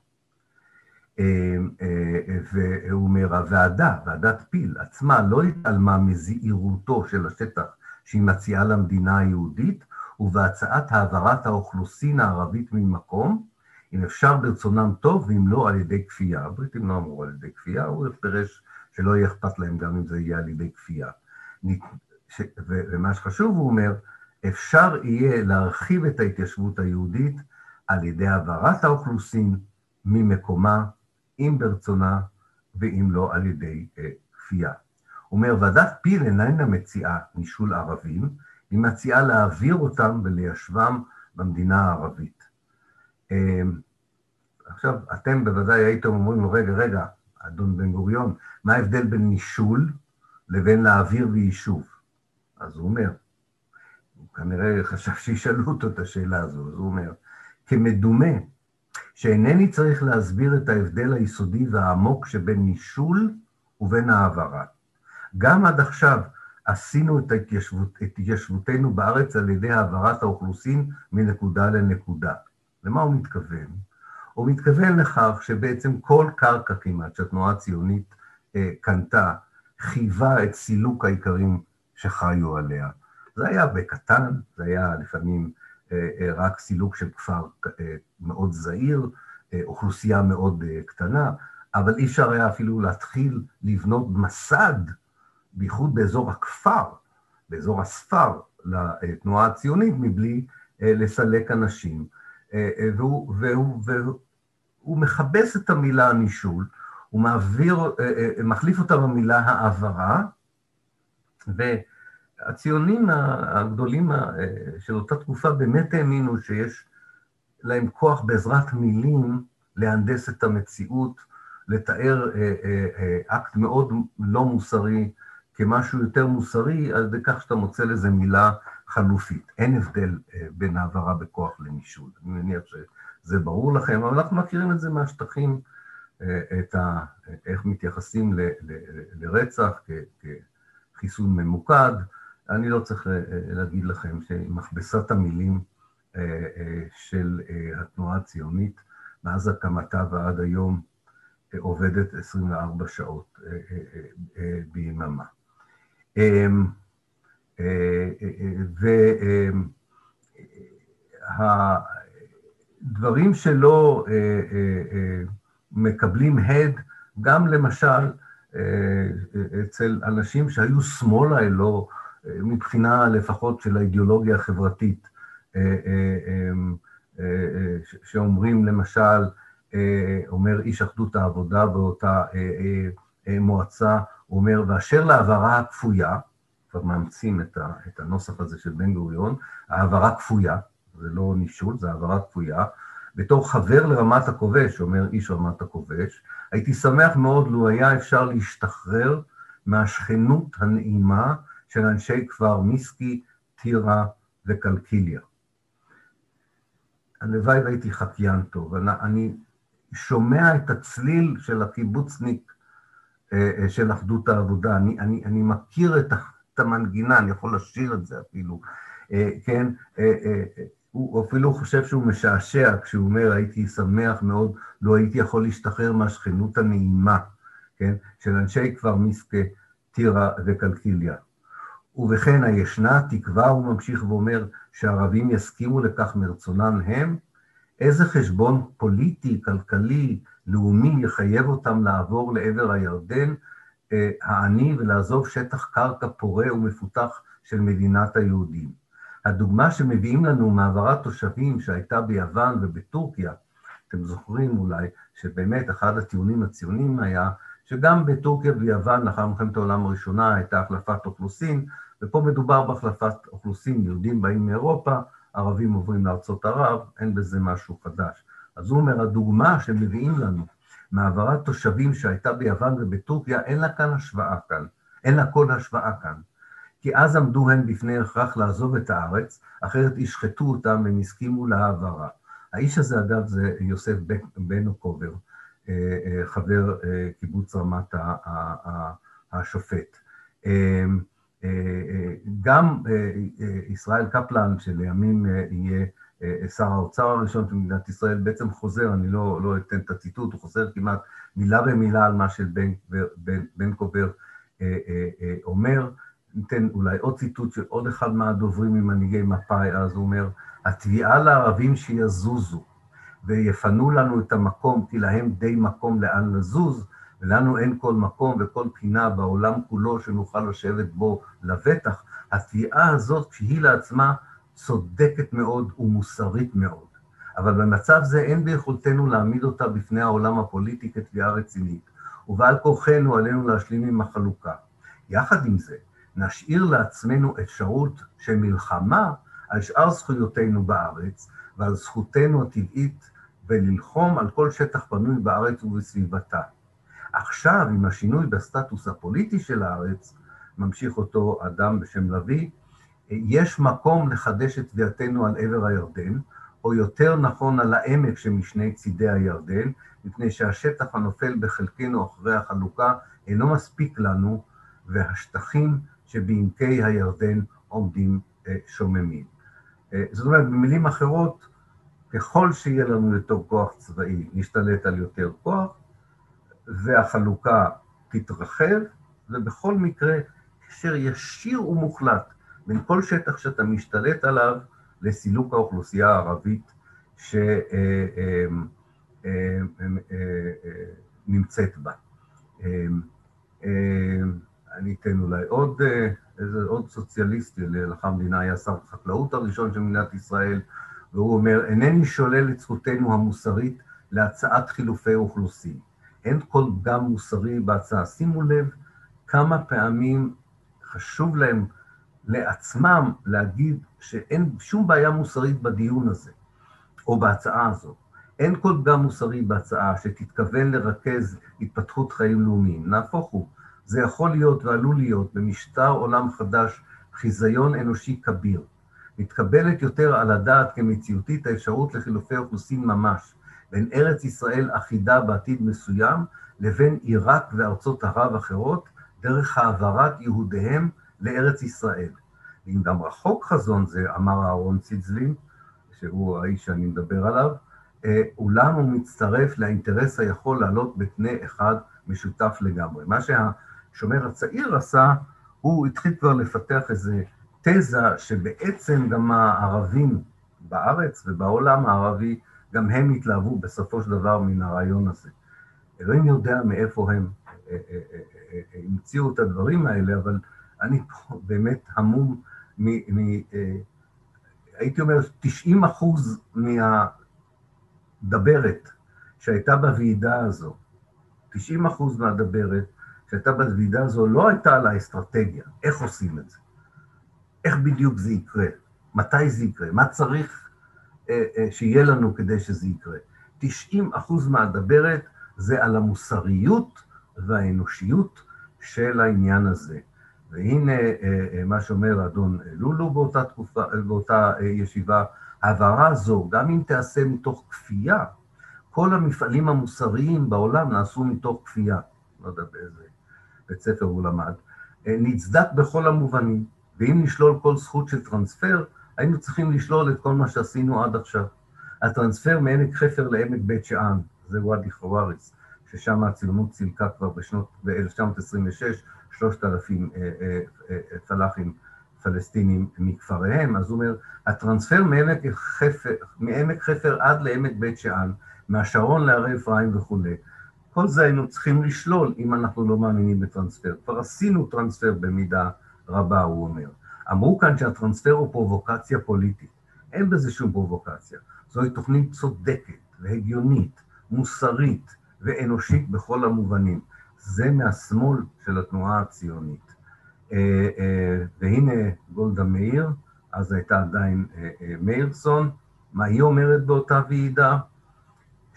אה, אה, והוא אומר, הוועדה, ועדת פיל עצמה, לא התעלמה מזהירותו של השטח שהיא מציעה למדינה היהודית, ובהצעת העברת האוכלוסין הערבית ממקום, אם אפשר ברצונם טוב, ואם לא על ידי כפייה. הבריטים לא אמרו על ידי כפייה, הוא פירש שלא יהיה אכפת להם גם אם זה יהיה על ידי כפייה. ומה שחשוב, הוא אומר, אפשר יהיה להרחיב את ההתיישבות היהודית על ידי העברת האוכלוסין ממקומה, אם ברצונה ואם לא על ידי אה, כפייה. הוא אומר, ועדת פיל איננה מציעה נישול ערבים, היא מציעה להעביר אותם וליישבם במדינה הערבית. אה, עכשיו, אתם בוודאי הייתם אומרים לו, רגע, רגע, אדון בן גוריון, מה ההבדל בין נישול לבין להעביר ויישוב? אז הוא אומר, הוא כנראה חשב שישאלו אותו את השאלה הזו, אז הוא אומר, כמדומה שאינני צריך להסביר את ההבדל היסודי והעמוק שבין נישול ובין העברה. גם עד עכשיו עשינו את, ההתיישבות, את התיישבותנו בארץ על ידי העברת האוכלוסין מנקודה לנקודה. למה הוא מתכוון? הוא מתכוון לכך שבעצם כל קרקע כמעט שהתנועה הציונית אה, קנתה, חייבה את סילוק האיכרים שחיו עליה. זה היה בקטן, זה היה לפעמים אה, אה, רק סילוק של כפר מאוד זעיר, אוכלוסייה מאוד קטנה, אבל אי אפשר היה אפילו להתחיל לבנות מסד, בייחוד באזור הכפר, באזור הספר, לתנועה הציונית, מבלי לסלק אנשים. והוא, והוא, והוא, הוא מכבס את המילה נישול, הוא מעביר, אה, אה, מחליף אותה במילה העברה, והציונים הגדולים אה, של אותה תקופה באמת האמינו שיש להם כוח בעזרת מילים להנדס את המציאות, לתאר אקט מאוד לא מוסרי כמשהו יותר מוסרי, על ידי כך שאתה מוצא לזה מילה חלופית. אין הבדל בין העברה בכוח לנישול. אני מניח ש... זה ברור לכם, אבל אנחנו מכירים את זה מהשטחים, אה, את ה, איך מתייחסים ל, ל, לרצח כחיסון ממוקד. אני לא צריך אה, להגיד לכם שמכבסת המילים אה, של התנועה הציונית, מאז הקמתה ועד היום, עובדת 24 שעות ביממה. וה... דברים שלא אה, אה, אה, מקבלים הד, גם למשל אצל אנשים שהיו שמאלה אלו, מבחינה לפחות של האידיאולוגיה החברתית, שאומרים למשל, אומר איש אחדות העבודה באותה מועצה, הוא אומר, ואשר להעברה הכפויה, כבר מאמצים את הנוסח הזה של בן גוריון, העברה כפויה, זה לא נישול, זה העברה כפויה. בתור חבר לרמת הכובש, אומר איש רמת הכובש, הייתי שמח מאוד לו היה אפשר להשתחרר מהשכנות הנעימה של אנשי כפר מיסקי, טירה וקלקיליה. הלוואי והייתי חקיין טוב. אני, אני שומע את הצליל של הקיבוצניק של אחדות העבודה. אני, אני, אני מכיר את, המנגינה, אני יכול לשיר את זה אפילו, כן? הוא אפילו חושב שהוא משעשע כשהוא אומר, הייתי שמח מאוד, לא הייתי יכול להשתחרר מהשכנות הנעימה, כן? של אנשי כפר מיסקה, טירה וקלקיליה. ובכן הישנה תקווה, הוא ממשיך ואומר, שהערבים יסכימו לכך מרצונם הם, איזה חשבון פוליטי, כלכלי, לאומי יחייב אותם לעבור לעבר הירדן אה, העני ולעזוב שטח קרקע פורה ומפותח של מדינת היהודים. הדוגמה שמביאים לנו מהעברת תושבים שהייתה ביוון ובטורקיה, אתם זוכרים אולי שבאמת אחד הטיעונים הציוניים היה שגם בטורקיה ויוון לאחר מלחמת העולם הראשונה הייתה החלפת אוכלוסין, ופה מדובר בהחלפת אוכלוסין, יהודים באים מאירופה, ערבים עוברים לארצות ערב, אין בזה משהו חדש. אז הוא אומר, הדוגמה שמביאים לנו מהעברת תושבים שהייתה ביוון ובטורקיה, אין לה כאן השוואה כאן, אין לה כל השוואה כאן. כי אז עמדו הן בפני הכרח לעזוב את הארץ, אחרת ישחטו אותם והם הסכימו להעברה. האיש הזה, אגב, זה יוסף בן אוקובר, אה, אה, חבר אה, קיבוץ רמת השופט. גם ישראל קפלן, שלימים יהיה שר האוצר הראשון של מדינת ישראל, בעצם חוזר, אני לא, לא אתן את הציטוט, הוא חוזר כמעט מילה במילה על מה שבן בן, בן קובר אומר. ניתן אולי עוד ציטוט של עוד אחד מהדוברים ממנהיגי מפא"י, אז הוא אומר, התביעה לערבים שיזוזו ויפנו לנו את המקום, כי להם די מקום לאן לזוז, ולנו אין כל מקום וכל פינה בעולם כולו שנוכל לשבת בו לבטח, התביעה הזאת, כשהיא לעצמה צודקת מאוד ומוסרית מאוד. אבל במצב זה אין ביכולתנו להעמיד אותה בפני העולם הפוליטי כתביעה רצינית, ובעל כורחנו עלינו להשלים עם החלוקה. יחד עם זה, נשאיר לעצמנו אפשרות של מלחמה על שאר זכויותינו בארץ ועל זכותנו הטבעית וללחום על כל שטח פנוי בארץ ובסביבתה. עכשיו, עם השינוי בסטטוס הפוליטי של הארץ, ממשיך אותו אדם בשם לביא, יש מקום לחדש את תביעתנו על עבר הירדן, או יותר נכון על העמק שמשני צידי הירדן, מפני שהשטח הנופל בחלקנו אחרי החלוקה אינו מספיק לנו, והשטחים שבעמקי הירדן עומדים אה, שוממים. אה, זאת אומרת, במילים אחרות, ככל שיהיה לנו יותר כוח צבאי, נשתלט על יותר כוח, והחלוקה תתרחב, ובכל מקרה, קשר ישיר ומוחלט בין כל שטח שאתה משתלט עליו לסילוק האוכלוסייה הערבית שנמצאת בה. אני אתן אולי עוד, אה, איזה עוד סוציאליסטי, לאחר המדינה היה שר החקלאות הראשון של מדינת ישראל, והוא אומר, אינני שולל את זכותנו המוסרית להצעת חילופי אוכלוסין. אין כל פגם מוסרי בהצעה. שימו לב כמה פעמים חשוב להם לעצמם להגיד שאין שום בעיה מוסרית בדיון הזה, או בהצעה הזאת. אין כל פגם מוסרי בהצעה שתתכוון לרכז התפתחות חיים לאומיים. נהפוך הוא, זה יכול להיות ועלול להיות במשטר עולם חדש חיזיון אנושי כביר. מתקבלת יותר על הדעת כמציאותית האפשרות לחילופי אוכלוסין ממש, בין ארץ ישראל אחידה בעתיד מסוים לבין עיראק וארצות ערב אחרות, דרך העברת יהודיהם לארץ ישראל. ואם גם רחוק חזון זה, אמר אהרון צידזלין, שהוא האיש שאני מדבר עליו, אה, אולם הוא מצטרף לאינטרס היכול לעלות בקנה אחד משותף לגמרי. מה שה... השומר הצעיר עשה, הוא התחיל כבר לפתח איזו תזה שבעצם גם הערבים בארץ ובעולם הערבי, גם הם התלהבו בסופו של דבר מן הרעיון הזה. אלוהים יודע מאיפה הם אה, אה, אה, המציאו את הדברים האלה, אבל אני פה באמת המום מ... מ הייתי אומר, 90 אחוז מהדברת שהייתה בוועידה הזו, 90 אחוז מהדברת, שהייתה בוועידה הזו לא הייתה על האסטרטגיה, איך עושים את זה, איך בדיוק זה יקרה, מתי זה יקרה, מה צריך אה, אה, שיהיה לנו כדי שזה יקרה. 90 אחוז מהדברת זה על המוסריות והאנושיות של העניין הזה. והנה אה, מה שאומר אדון לולו באותה תקופה, באותה ישיבה, ההעברה הזו, גם אם תיעשה מתוך כפייה, כל המפעלים המוסריים בעולם נעשו מתוך כפייה. לא יודע באיזה בית ספר הוא למד. אה, נצדק בכל המובנים, ואם נשלול כל זכות של טרנספר, היינו צריכים לשלול את כל מה שעשינו עד עכשיו. הטרנספר מעמק חפר לעמק בית שאן, זה ואדי חוואריס, ששם הציונות צילקה כבר בשנות, ב-1926, 3,000 אה, אה, פלאחים פלסטינים מכפריהם, אז הוא אומר, הטרנספר מעמק חפר, מעמק חפר עד לעמק בית שאן, מהשרון להרי אפרים וכולי, כל זה היינו צריכים לשלול אם אנחנו לא מאמינים בטרנספר. כבר עשינו טרנספר במידה רבה, הוא אומר. אמרו כאן שהטרנספר הוא פרובוקציה פוליטית. אין בזה שום פרובוקציה. זוהי תוכנית צודקת והגיונית, מוסרית ואנושית בכל המובנים. זה מהשמאל של התנועה הציונית. אה, אה, והנה גולדה מאיר, אז הייתה עדיין אה, מאירסון, מה היא אומרת באותה ועידה?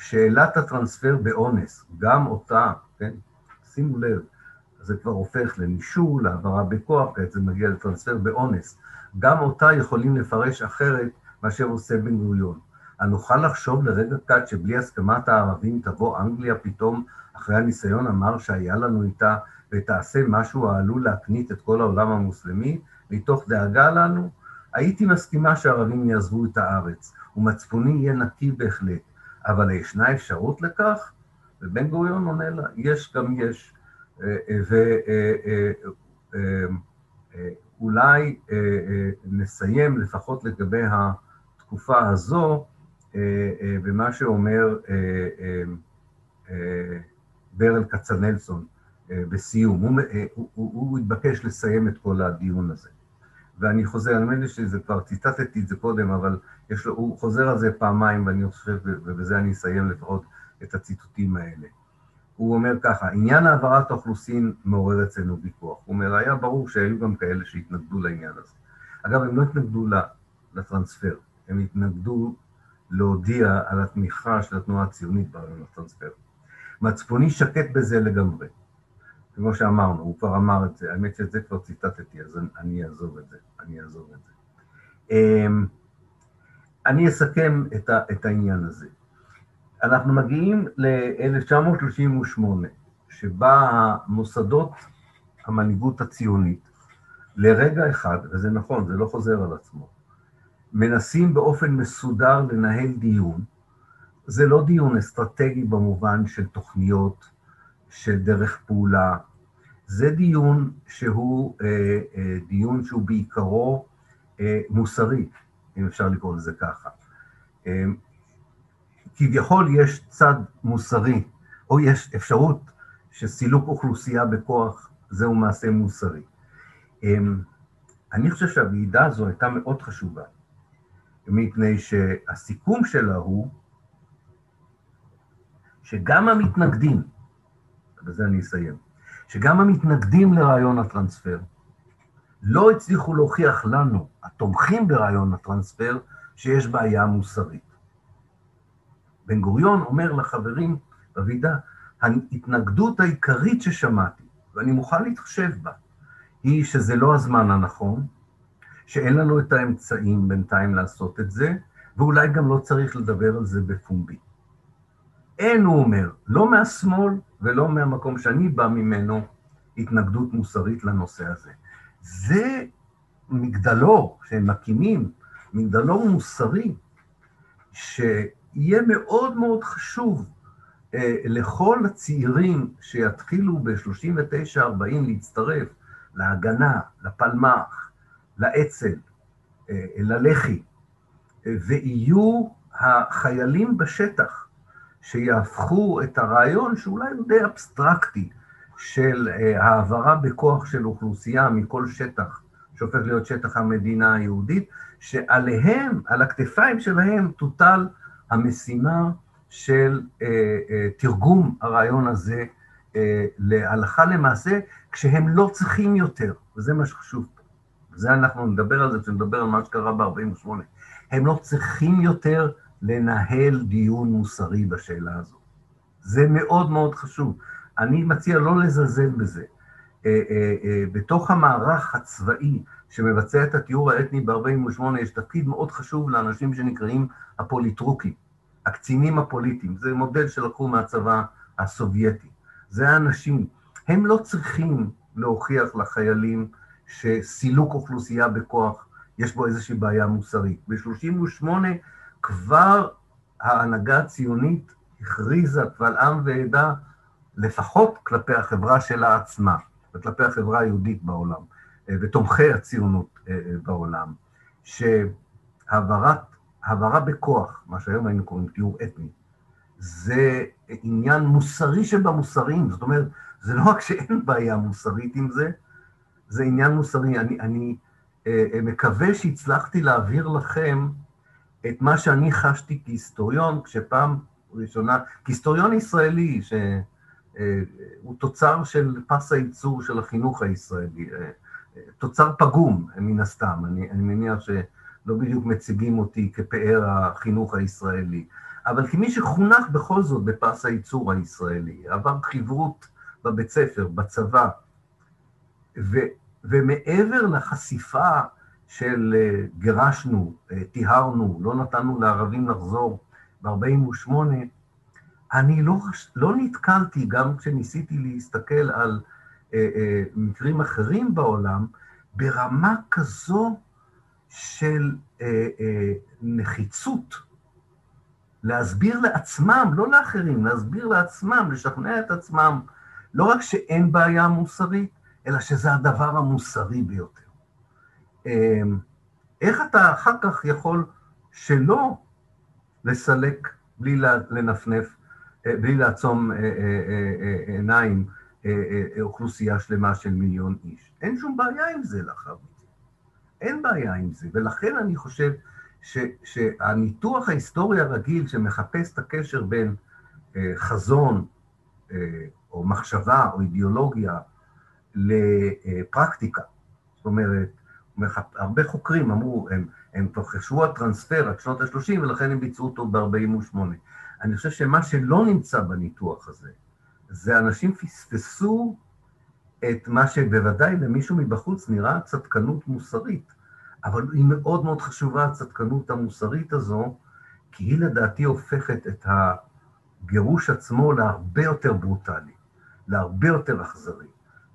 שאלת הטרנספר באונס, גם אותה, כן, שימו לב, זה כבר הופך לנישול, להעברה בכוח, כעת זה מגיע לטרנספר באונס. גם אותה יכולים לפרש אחרת מאשר עושה בן גוריון. הנוכל לחשוב לרגע קט שבלי הסכמת הערבים תבוא אנגליה פתאום, אחרי הניסיון המר שהיה לנו איתה, ותעשה משהו העלול להקנית את כל העולם המוסלמי, מתוך דאגה לנו? הייתי מסכימה שהערבים יעזבו את הארץ, ומצפוני יהיה נקי בהחלט. אבל ישנה אפשרות לכך? ובן גוריון עונה לה, יש גם יש. אה, אה, ואולי אה, נסיים לפחות לגבי התקופה הזו במה שאומר ברל כצנלסון בסיום. הוא, התבקש לסיים את כל הדיון הזה. ואני חוזר, נדמה לי שזה כבר ציטטתי את זה קודם, אבל יש לו, הוא חוזר על זה פעמיים, ואני חושב, ובזה אני אסיים לפחות את הציטוטים האלה. הוא אומר ככה, עניין העברת האוכלוסין מעורר אצלנו ויכוח. הוא אומר, היה ברור שהיו גם כאלה שהתנגדו לעניין הזה. אגב, הם לא התנגדו לטרנספר, הם התנגדו להודיע על התמיכה של התנועה הציונית ברעיון הטרנספר. מצפוני שקט בזה לגמרי. כמו שאמרנו, הוא כבר אמר את זה, האמת שאת זה כבר ציטטתי, אז אני אעזוב את זה, אני אעזוב את זה. אמ, אני אסכם את, ה, את העניין הזה. אנחנו מגיעים ל-1938, שבה המוסדות המנהיגות הציונית, לרגע אחד, וזה נכון, זה לא חוזר על עצמו, מנסים באופן מסודר לנהל דיון. זה לא דיון אסטרטגי במובן של תוכניות, של דרך פעולה. זה דיון שהוא אה, אה, דיון שהוא בעיקרו אה, מוסרי, אם אפשר לקרוא לזה ככה. כביכול יש צד מוסרי, או יש אפשרות שסילוק אוכלוסייה בכוח זהו מעשה מוסרי. אני חושב שהוועידה הזו הייתה מאוד חשובה, מפני שהסיכום שלה הוא שגם המתנגדים, ובזה אני אסיים, שגם המתנגדים לרעיון הטרנספר לא הצליחו להוכיח לנו, התומכים ברעיון הטרנספר, שיש בעיה מוסרית. בן גוריון אומר לחברים בוועידה, ההתנגדות העיקרית ששמעתי, ואני מוכן להתחשב בה, היא שזה לא הזמן הנכון, שאין לנו את האמצעים בינתיים לעשות את זה, ואולי גם לא צריך לדבר על זה בפומבי. אין, הוא אומר, לא מהשמאל ולא מהמקום שאני בא ממנו, התנגדות מוסרית לנושא הזה. זה מגדלור שהם מקימים, מגדלור מוסרי, שיהיה מאוד מאוד חשוב אה, לכל הצעירים שיתחילו ב-39-40 להצטרף להגנה, לפלמ"ח, לאצ"ל, אה, ללח"י, אה, ויהיו החיילים בשטח שיהפכו את הרעיון, שאולי הוא די אבסטרקטי, של אה, העברה בכוח של אוכלוסייה מכל שטח, שהופך להיות שטח המדינה היהודית, שעליהם, על הכתפיים שלהם, תוטל המשימה של אה, אה, תרגום הרעיון הזה אה, להלכה למעשה, כשהם לא צריכים יותר, וזה מה שחשוב פה. וזה אנחנו נדבר על זה כשנדבר על מה שקרה ב-48. הם לא צריכים יותר לנהל דיון מוסרי בשאלה הזו. זה מאוד מאוד חשוב. אני מציע לא לזלזל בזה. בתוך המערך הצבאי שמבצע את הטיהור האתני ב-48, יש תפקיד מאוד חשוב לאנשים שנקראים הפוליטרוקים, הקצינים הפוליטיים. זה מודל שלקחו מהצבא הסובייטי. זה האנשים. הם לא צריכים להוכיח לחיילים שסילוק אוכלוסייה בכוח, יש בו איזושהי בעיה מוסרית. ב-38 כבר ההנהגה הציונית הכריזה קבל עם ועדה, לפחות כלפי החברה שלה עצמה, וכלפי החברה היהודית בעולם, אה, ותומכי הציונות אה, אה, בעולם, שהעברה בכוח, מה שהיום היינו קוראים טיהור אתני, זה עניין מוסרי שבמוסריים, זאת אומרת, זה לא רק שאין בעיה מוסרית עם זה, זה עניין מוסרי. אני, אני מקווה שהצלחתי להעביר לכם את מה שאני חשתי כהיסטוריון, כשפעם ראשונה, כהיסטוריון ישראלי, שהוא אה, תוצר של פס הייצור של החינוך הישראלי, אה, תוצר פגום, מן הסתם, אני, אני מניח שלא בדיוק מציגים אותי כפאר החינוך הישראלי, אבל כמי שחונך בכל זאת בפס הייצור הישראלי, עבר חברות בבית ספר, בצבא, ו, ומעבר לחשיפה של אה, גירשנו, אה, טיהרנו, לא נתנו לערבים לחזור. ב-48', אני לא, לא נתקלתי, גם כשניסיתי להסתכל על אה, אה, מקרים אחרים בעולם, ברמה כזו של אה, אה, נחיצות. להסביר לעצמם, לא לאחרים, להסביר לעצמם, לשכנע את עצמם, לא רק שאין בעיה מוסרית, אלא שזה הדבר המוסרי ביותר. אמ, איך אתה אחר כך יכול שלא לסלק בלי לנפנף, אה, בלי לעצום אה, אה, עיניים אוכלוסייה שלמה של מיליון איש? אין שום בעיה עם זה לאחר מכן. אין בעיה עם זה, ולכן אני חושב ש, שהניתוח ההיסטורי הרגיל שמחפש את הקשר בין חזון או מחשבה או אידיאולוגיה לפרקטיקה. זאת אומרת, הרבה חוקרים אמרו, הם, הם כבר חשבו על טרנספר עד שנות ה-30 ולכן הם ביצעו אותו ב-48. אני חושב שמה שלא נמצא בניתוח הזה, זה אנשים פספסו את מה שבוודאי למישהו מבחוץ נראה צדקנות מוסרית, אבל היא מאוד מאוד חשובה, הצדקנות המוסרית הזו, כי היא לדעתי הופכת את הגירוש עצמו להרבה יותר ברוטלי, להרבה יותר אכזרי.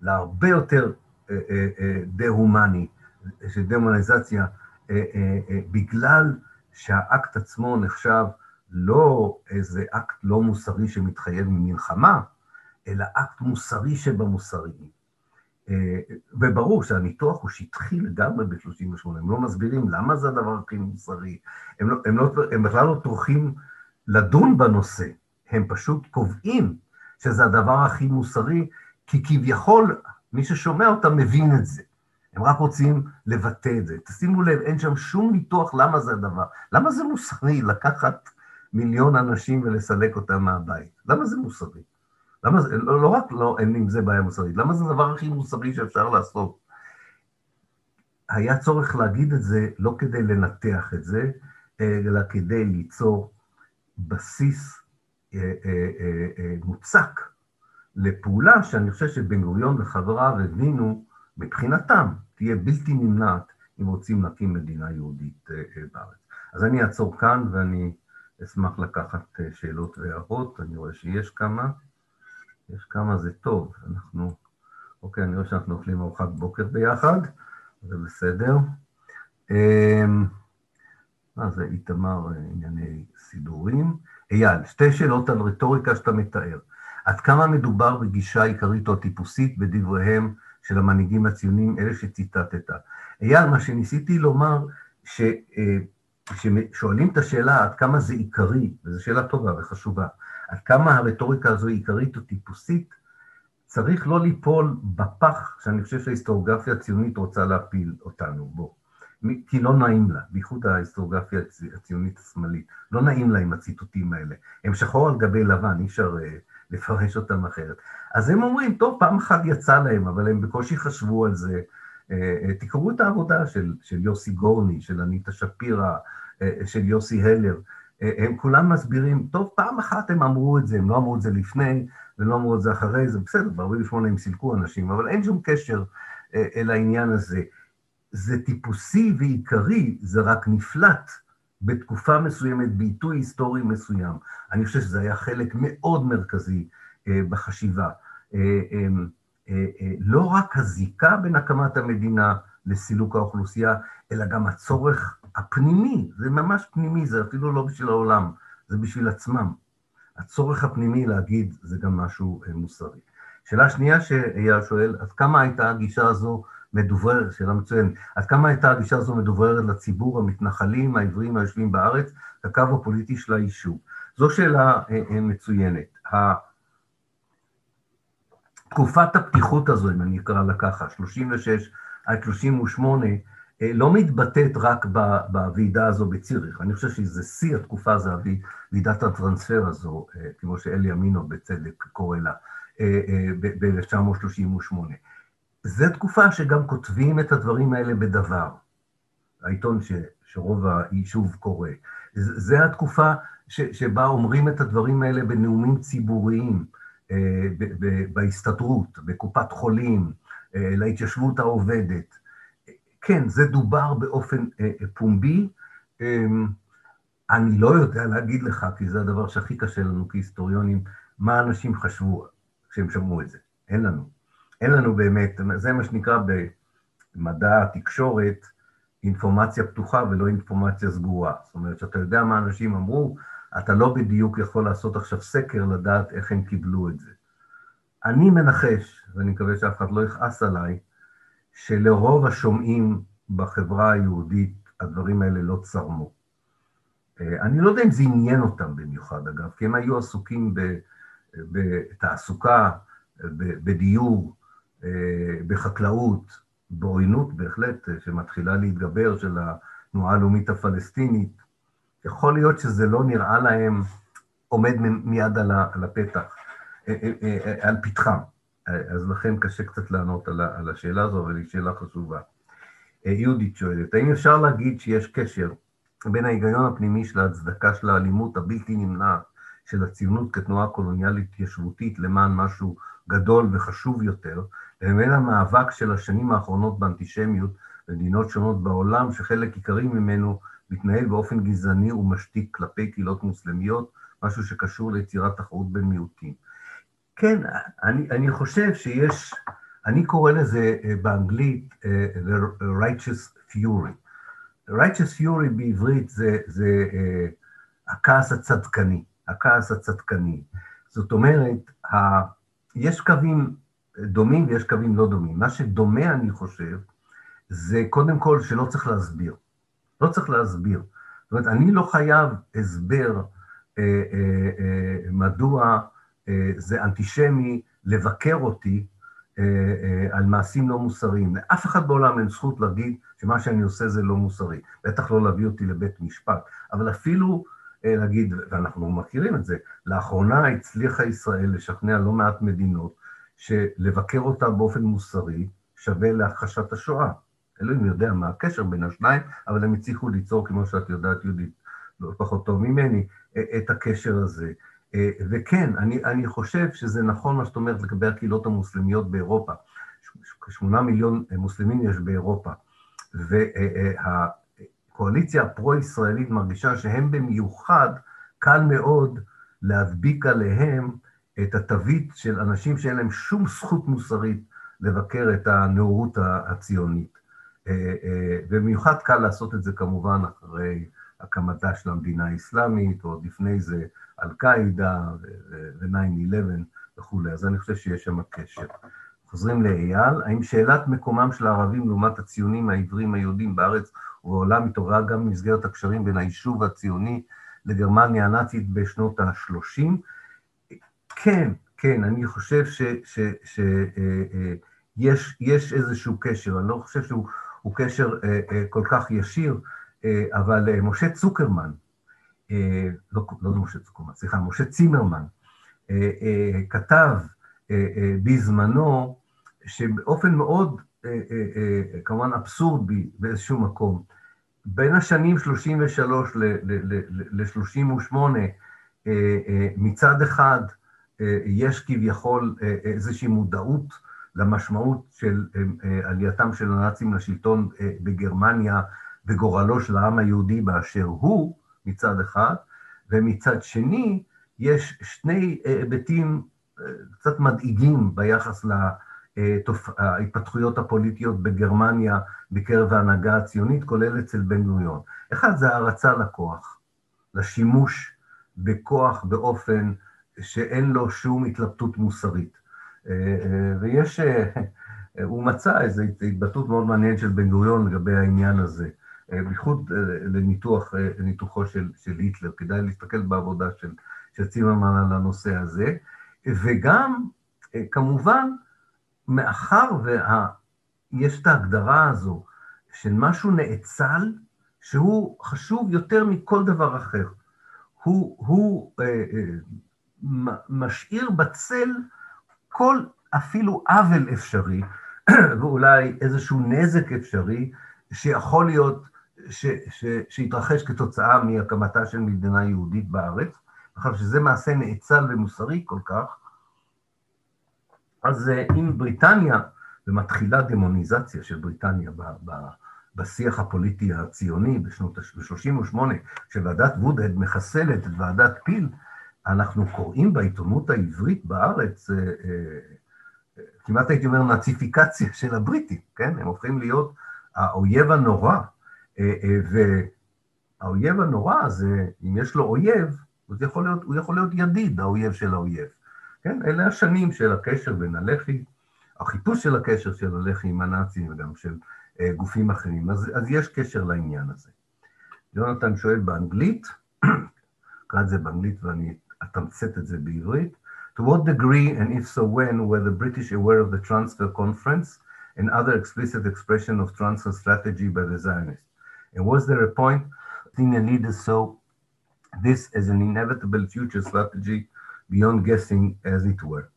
להרבה יותר אה, אה, אה, דה-הומני, של דה-הומניזציה, בגלל שהאקט עצמו נחשב לא איזה אקט לא מוסרי שמתחייב ממלחמה, אלא אקט מוסרי שבמוסריים. וברור שהניתוח הוא שטחי לגמרי ב-38, הם לא מסבירים למה זה הדבר הכי מוסרי, הם, לא, הם, לא, הם בכלל לא טורחים לדון בנושא, הם פשוט קובעים שזה הדבר הכי מוסרי, כי כביכול מי ששומע אותם מבין את זה. הם רק רוצים לבטא את זה. תשימו לב, אין שם שום ניתוח למה זה הדבר. למה זה מוסרי לקחת מיליון אנשים ולסלק אותם מהבית? למה זה מוסרי? למה זה, לא, לא רק לא, אין עם זה בעיה מוסרית, למה זה הדבר הכי מוסרי שאפשר לעשות? היה צורך להגיד את זה לא כדי לנתח את זה, אלא כדי ליצור בסיס אה, אה, אה, מוצק לפעולה שאני חושב שבן גוריון וחבריו הבינו, מבחינתם, תהיה בלתי נמנעת אם רוצים להקים מדינה יהודית אה, אה, בארץ. אז אני אעצור כאן ואני אשמח לקחת אה, שאלות והערות, אני רואה שיש כמה. יש כמה, זה טוב, אנחנו... אוקיי, אני רואה שאנחנו אוכלים ארוחת בוקר ביחד, זה בסדר. מה זה איתמר ענייני סידורים? אייל, שתי שאלות על רטוריקה שאתה מתאר. עד כמה מדובר בגישה עיקרית או טיפוסית בדבריהם של המנהיגים הציוניים, אלה שציטטת. אייל, מה שניסיתי לומר, כששואלים אה, את השאלה עד כמה זה עיקרי, וזו שאלה טובה וחשובה, עד כמה הרטוריקה הזו עיקרית או טיפוסית, צריך לא ליפול בפח שאני חושב שההיסטוריוגרפיה הציונית רוצה להפיל אותנו בו. כי לא נעים לה, בייחוד ההיסטוריוגרפיה הציונית השמאלית, לא נעים לה עם הציטוטים האלה. הם שחור על גבי לבן, אי אפשר אה, לפרש אותם אחרת. אז הם אומרים, טוב, פעם אחת יצא להם, אבל הם בקושי חשבו על זה. אה, אה, תקראו את העבודה של, של יוסי גורני, של אניטה שפירא, אה, של יוסי הלר. הם כולם מסבירים, טוב, פעם אחת הם אמרו את זה, הם לא אמרו את זה לפני, ולא אמרו את זה אחרי זה, בסדר, ב-48 הם סילקו אנשים, אבל אין שום קשר אל העניין הזה. זה טיפוסי ועיקרי, זה רק נפלט בתקופה מסוימת, בעיתוי היסטורי מסוים. אני חושב שזה היה חלק מאוד מרכזי בחשיבה. לא רק הזיקה בין הקמת המדינה לסילוק האוכלוסייה, אלא גם הצורך הפנימי, זה ממש פנימי, זה אפילו לא בשביל העולם, זה בשביל עצמם. הצורך הפנימי להגיד זה גם משהו מוסרי. שאלה שנייה שאייל שואל, עד כמה הייתה הגישה הזו מדובררת, שאלה מצוינת, עד כמה הייתה הגישה הזו מדובררת לציבור המתנחלים, העבריים היושבים בארץ, לקו הפוליטי של היישוב? זו שאלה מצוינת. תקופת הפתיחות הזו, אם אני אקרא לה ככה, 36 עד 38, לא מתבטאת רק בוועידה הזו בציריך. אני חושב שזה שיא התקופה הזו, ועידת הטרנספר הזו, כמו שאלי אמינו בצדק קורא לה, ב-1938. זו תקופה שגם כותבים את הדברים האלה בדבר, העיתון ש, שרוב היישוב קורא. זו התקופה ש, שבה אומרים את הדברים האלה בנאומים ציבוריים, בהסתדרות, בקופת חולים, להתיישבות העובדת. כן, זה דובר באופן פומבי. אני לא יודע להגיד לך, כי זה הדבר שהכי קשה לנו כהיסטוריונים, מה אנשים חשבו כשהם שמעו את זה. אין לנו. אין לנו באמת, זה מה שנקרא במדע התקשורת, אינפורמציה פתוחה ולא אינפורמציה סגורה. זאת אומרת, שאתה יודע מה אנשים אמרו, אתה לא בדיוק יכול לעשות עכשיו סקר לדעת איך הם קיבלו את זה. אני מנחש, ואני מקווה שאף אחד לא יכעס עליי, שלרוב השומעים בחברה היהודית הדברים האלה לא צרמו. אני לא יודע אם זה עניין אותם במיוחד, אגב, כי הם היו עסוקים בתעסוקה, בדיור, בחקלאות, בעוינות בהחלט, שמתחילה להתגבר של התנועה הלאומית הפלסטינית. יכול להיות שזה לא נראה להם עומד מיד על הפתח, על פתחם. אז לכן קשה קצת לענות על השאלה הזו, אבל היא שאלה חשובה. יהודית שואלת, האם אפשר להגיד שיש קשר בין ההיגיון הפנימי של ההצדקה של האלימות הבלתי נמנעת של הציונות כתנועה קולוניאלית התיישבותית למען משהו גדול וחשוב יותר, לבין המאבק של השנים האחרונות באנטישמיות במדינות שונות בעולם, שחלק עיקרי ממנו מתנהל באופן גזעני ומשתיק כלפי קהילות מוסלמיות, משהו שקשור ליצירת תחרות בין מיעוטים. כן, אני, אני חושב שיש, אני קורא לזה באנגלית The righteous fury. righteous fury בעברית זה, זה הכעס הצדקני, הכעס הצדקני. זאת אומרת, יש קווים דומים ויש קווים לא דומים. מה שדומה, אני חושב, זה קודם כל שלא צריך להסביר. לא צריך להסביר. זאת אומרת, אני לא חייב הסבר אה, אה, אה, מדוע אה, זה אנטישמי לבקר אותי אה, אה, על מעשים לא מוסריים. לאף אחד בעולם אין זכות להגיד שמה שאני עושה זה לא מוסרי. בטח לא להביא אותי לבית משפט. אבל אפילו אה, להגיד, ואנחנו מכירים את זה, לאחרונה הצליחה ישראל לשכנע לא מעט מדינות שלבקר אותה באופן מוסרי שווה להכחשת השואה. אלוהים יודע מה הקשר בין השניים, אבל הם הצליחו ליצור, כמו שאת יודעת, יהודית, לא פחות טוב ממני, את הקשר הזה. וכן, אני, אני חושב שזה נכון מה שאת אומרת לגבי הקהילות המוסלמיות באירופה. כשמונה מיליון מוסלמים יש באירופה, והקואליציה הפרו-ישראלית מרגישה שהם במיוחד, קל מאוד להדביק עליהם את התווית של אנשים שאין להם שום זכות מוסרית לבקר את הנאורות הציונית. ובמיוחד קל לעשות את זה כמובן אחרי הקמתה של המדינה האסלאמית, או עוד לפני זה אל-קאעידה ו-9-11 וכולי, אז אני חושב שיש שם קשר. חוזרים לאייל, האם שאלת מקומם של הערבים לעומת הציונים העברים היהודים בארץ ובעולם התעוררה גם במסגרת הקשרים בין היישוב הציוני לגרמניה הנאצית בשנות ה-30? כן, כן, אני חושב שיש איזשהו קשר, אני לא חושב שהוא קשר כל כך ישיר, אבל משה צוקרמן, לא, לא משה צוקרמן, סליחה, משה צימרמן, כתב בזמנו שבאופן מאוד, כמובן אבסורדי באיזשהו מקום, בין השנים 33 ל-38, מצד אחד יש כביכול איזושהי מודעות למשמעות של עלייתם של הנאצים לשלטון בגרמניה וגורלו של העם היהודי באשר הוא, מצד אחד, ומצד שני, יש שני היבטים קצת מדאיגים ביחס להתפתחויות הפוליטיות בגרמניה בקרב ההנהגה הציונית, כולל אצל בן גוריון. אחד זה הערצה לכוח, לשימוש בכוח באופן שאין לו שום התלבטות מוסרית. ויש, הוא מצא איזו התבטאות מאוד מעניינת של בן גוריון לגבי העניין הזה, בייחוד לניתוח, ניתוחו של, של היטלר, כדאי להסתכל בעבודה של, של צימרמן על הנושא הזה. וגם, אה, כמובן, מאחר ויש את ההגדרה הזו של משהו נאצל, שהוא חשוב יותר מכל דבר אחר. הוא, הוא אה, אה, משאיר בצל כל אפילו עוול אפשרי, ואולי איזשהו נזק אפשרי, שיכול להיות, ש, ש, שיתרחש כתוצאה מהקמתה של מדינה יהודית בארץ, מאחר שזה מעשה נאצל ומוסרי כל כך, אז אה, אם בריטניה, ומתחילה דמוניזציה של בריטניה ב, ב, בשיח הפוליטי הציוני בשנות ה-38, כשוועדת וודהד מחסלת את ועדת פיל, אנחנו קוראים בעיתונות העברית בארץ, אה, אה, כמעט הייתי אומר נאציפיקציה של הבריטים, כן? הם הופכים להיות האויב הנורא. והאויב הנורא הזה, אם יש לו אויב, הוא יכול להיות, הוא יכול להיות ידיד, האויב של האויב. כן, אלה השנים של הקשר בין הלח"י, החיפוש של הקשר של הלח"י עם הנאצים וגם של uh, גופים אחרים, אז, אז יש קשר לעניין הזה. יונתן שואל באנגלית, אקרא את זה באנגלית ואני אתמצת את זה בעברית, To what degree, and if so when, were the British aware of the transfer conference and other explicit expression of transfer strategy by the Zionists? And was there a point senior leaders saw this as an inevitable future strategy beyond guessing as it were.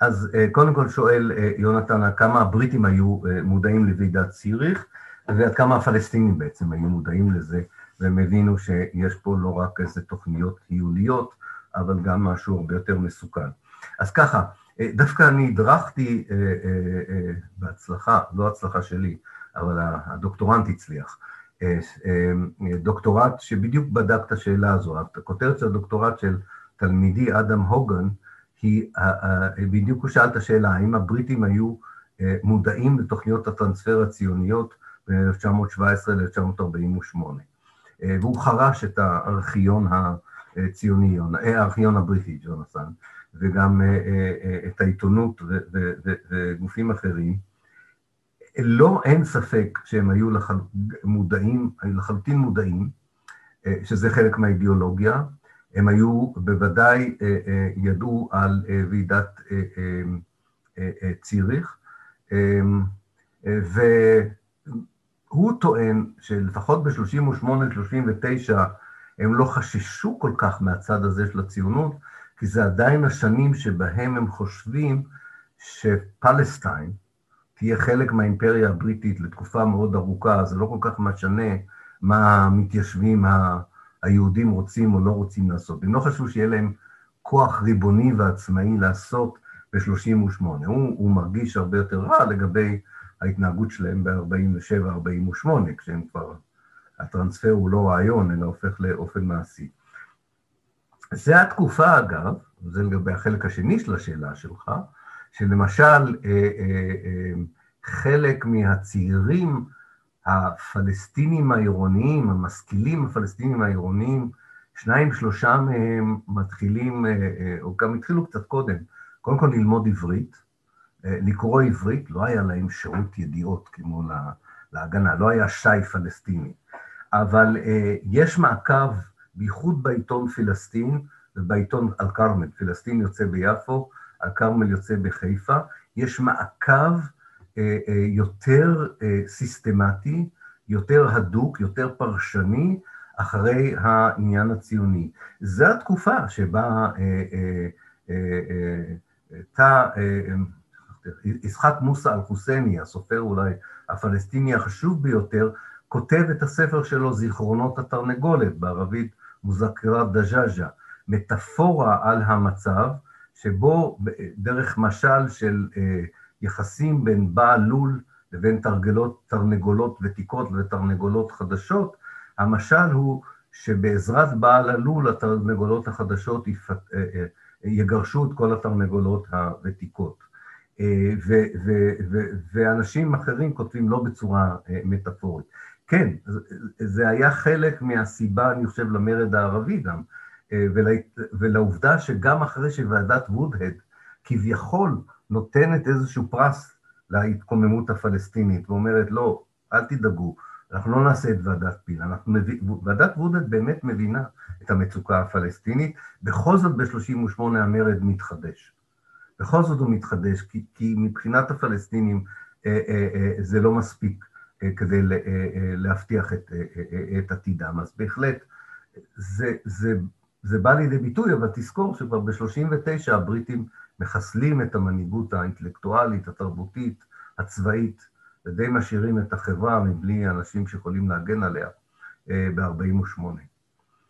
אז uh, קודם כל שואל uh, יונתן, כמה הבריטים היו uh, מודעים לוועידת ציריך, ועד כמה הפלסטינים בעצם היו מודעים לזה, והם הבינו שיש פה לא רק איזה תוכניות היוליות, אבל גם משהו הרבה יותר מסוכן. אז ככה, דווקא אני הדרכתי בהצלחה, לא הצלחה שלי, אבל הדוקטורנט הצליח. דוקטורט שבדיוק בדק את השאלה הזו, הכותרת של הדוקטורט של תלמידי אדם הוגן, היא, בדיוק הוא שאל את השאלה, האם הבריטים היו אה, מודעים לתוכניות הטרנספר הציוניות ב-1917 ל-1948. אה, והוא חרש את הארכיון הציוני, אה, הארכיון הבריטי, ג'ונסן, וגם את העיתונות וגופים אחרים. לא, אין ספק שהם היו לחל... מודעים, לחלוטין מודעים, שזה חלק מהאידיאולוגיה, הם היו בוודאי, אה, אה, ידעו על אה, ועידת ציריך, והוא טוען שלפחות ב-38-39 הם לא חששו כל כך מהצד הזה של הציונות, כי זה עדיין השנים שבהם הם חושבים שפלסטיין תהיה חלק מהאימפריה הבריטית לתקופה מאוד ארוכה, זה לא כל כך משנה מה המתיישבים היהודים רוצים או לא רוצים לעשות. הם לא חשבו שיהיה להם כוח ריבוני ועצמאי לעשות ב-38. הוא, הוא מרגיש הרבה יותר רע לגבי ההתנהגות שלהם ב-47-48, כשהם כבר, הטרנספר הוא לא רעיון, אלא הופך לאופן מעשי. זה התקופה, אגב, זה לגבי החלק השני של השאלה שלך, שלמשל, אה, אה, אה, חלק מהצעירים הפלסטינים העירוניים, המשכילים הפלסטינים העירוניים, שניים, שלושה מהם מתחילים, אה, אה, או גם התחילו קצת קודם, קודם כל ללמוד עברית, אה, לקרוא עברית, לא היה להם שירות ידיעות כמו להגנה, לא היה שי פלסטיני, אבל יש מעקב, בייחוד בעיתון פלסטין ובעיתון אל-כרמל, פלסטין יוצא ביפו, אל-כרמל יוצא בחיפה, יש מעקב אה, אה, יותר אה, סיסטמטי, יותר הדוק, יותר פרשני, אחרי העניין הציוני. זו התקופה שבה תא, יצחק מוסא אל-חוסייני, הסופר אולי הפלסטיני החשוב ביותר, כותב את הספר שלו, זיכרונות התרנגולת, בערבית מוזכרת דז'אז'ה, מטאפורה על המצב שבו דרך משל של יחסים בין בעל לול לבין תרגלות, תרנגולות ותיקות ותרנגולות חדשות, המשל הוא שבעזרת בעל הלול התרנגולות החדשות יגרשו את כל התרנגולות הוותיקות. ואנשים אחרים כותבים לא בצורה מטאפורית. כן, זה היה חלק מהסיבה, אני חושב, למרד הערבי גם, ולעובדה שגם אחרי שוועדת וודהד כביכול נותנת איזשהו פרס להתקוממות הפלסטינית, ואומרת, לא, אל תדאגו, אנחנו לא נעשה את ועדת פיל, אנחנו מביא, ועדת וודהד באמת מבינה את המצוקה הפלסטינית, בכל זאת ב-38' המרד מתחדש. בכל זאת הוא מתחדש, כי, כי מבחינת הפלסטינים אה, אה, אה, זה לא מספיק אה, כדי לה, אה, אה, להבטיח את, אה, אה, את עתידם. אז בהחלט, זה, זה, זה בא לידי ביטוי, אבל תזכור שכבר ב-39' הבריטים מחסלים את המנהיגות האינטלקטואלית, התרבותית, הצבאית, ודי משאירים את החברה מבלי אנשים שיכולים להגן עליה אה, ב-48'.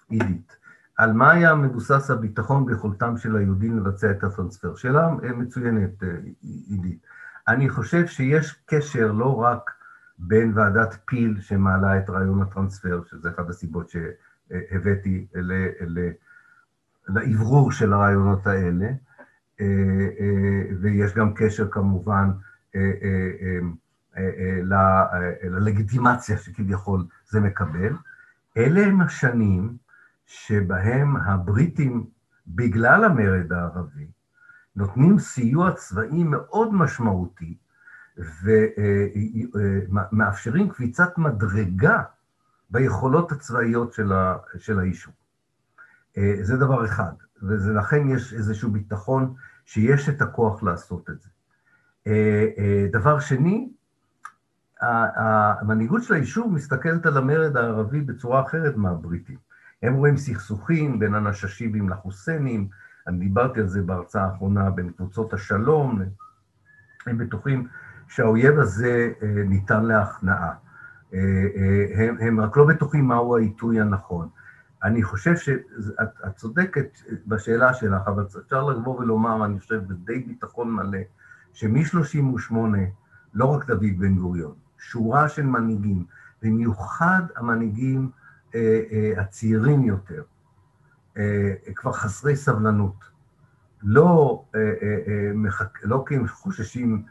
עידית, על מה היה מבוסס הביטחון ביכולתם של היהודים לבצע את הטרנספר? שאלה אה, מצוינת, אה, עידית. אני חושב שיש קשר לא רק בין ועדת פיל שמעלה את רעיון הטרנספר, שזה אחת הסיבות שהבאתי לאוורור של הרעיונות האלה, ויש גם קשר כמובן ללגיטימציה שכביכול זה מקבל. אלה הם השנים שבהם הבריטים, בגלל המרד הערבי, נותנים סיוע צבאי מאוד משמעותי ומאפשרים קפיצת מדרגה ביכולות הצבאיות של היישוב. זה דבר אחד, ולכן יש איזשהו ביטחון שיש את הכוח לעשות את זה. דבר שני, המנהיגות של היישוב מסתכלת על המרד הערבי בצורה אחרת מהבריטים. הם רואים סכסוכים בין הנששיבים לחוסיינים, אני דיברתי על זה בהרצאה האחרונה, בין קבוצות השלום, הם בטוחים שהאויב הזה אה, ניתן להכנעה. אה, אה, הם, הם רק לא בטוחים מהו העיתוי הנכון. אני חושב שאת צודקת בשאלה שלך, אבל אפשר לבוא ולומר, אני חושב, בדי ביטחון מלא, שמ-38, לא רק דוד בן גוריון, שורה של מנהיגים, במיוחד המנהיגים אה, אה, הצעירים יותר, אה, כבר חסרי סבלנות. לא, אה, אה, מחק... לא כי הם חוששים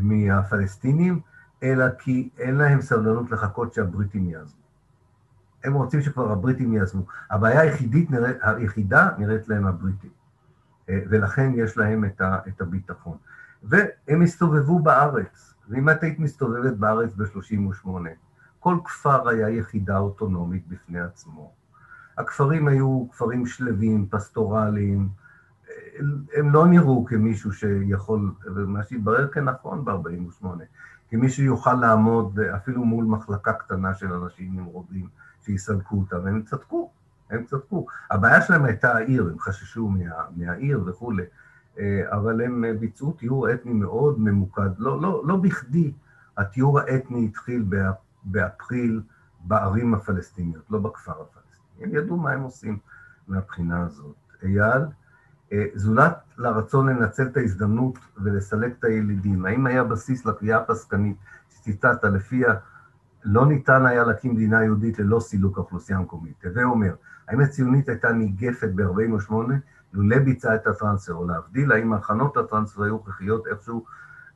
מהפלסטינים, אלא כי אין להם סבלנות לחכות שהבריטים יעזבו. הם רוצים שכבר הבריטים יעזבו. הבעיה היחידית, נראית, היחידה נראית להם הבריטים, אה, ולכן יש להם את, ה, את הביטחון. והם הסתובבו בארץ, ואם את היית מסתובבת בארץ ב-38, כל כפר היה יחידה אוטונומית בפני עצמו. הכפרים היו כפרים שלווים, פסטורליים, הם לא נראו כמישהו שיכול, ומה שהתברר כנכון ב-48, כמישהו יוכל לעמוד אפילו מול מחלקה קטנה של אנשים נמרודים שיסלקו אותם, והם צדקו, הם צדקו. הבעיה שלהם הייתה העיר, הם חששו מה, מהעיר וכולי. אה, אבל הם אה, ביצעו טיהור אתני מאוד ממוקד. לא, לא, לא בכדי הטיהור האתני התחיל באפריל בערים הפלסטיניות, לא בכפר הפלסטיני. הם ידעו מה הם עושים מהבחינה הזאת. אייל, זולת לרצון לנצל את ההזדמנות ולסלק את הילידים, האם היה בסיס לקביעה הפסקנית שציטטת, לפיה לא ניתן היה להקים מדינה יהודית ללא סילוק האוכלוסייה המקומית? הווה אומר, האם הציונית הייתה ניגפת ב-48' לולא ביצע את הטרנספר, או להבדיל, האם הכנות הטרנספר היו הכרחיות איכשהו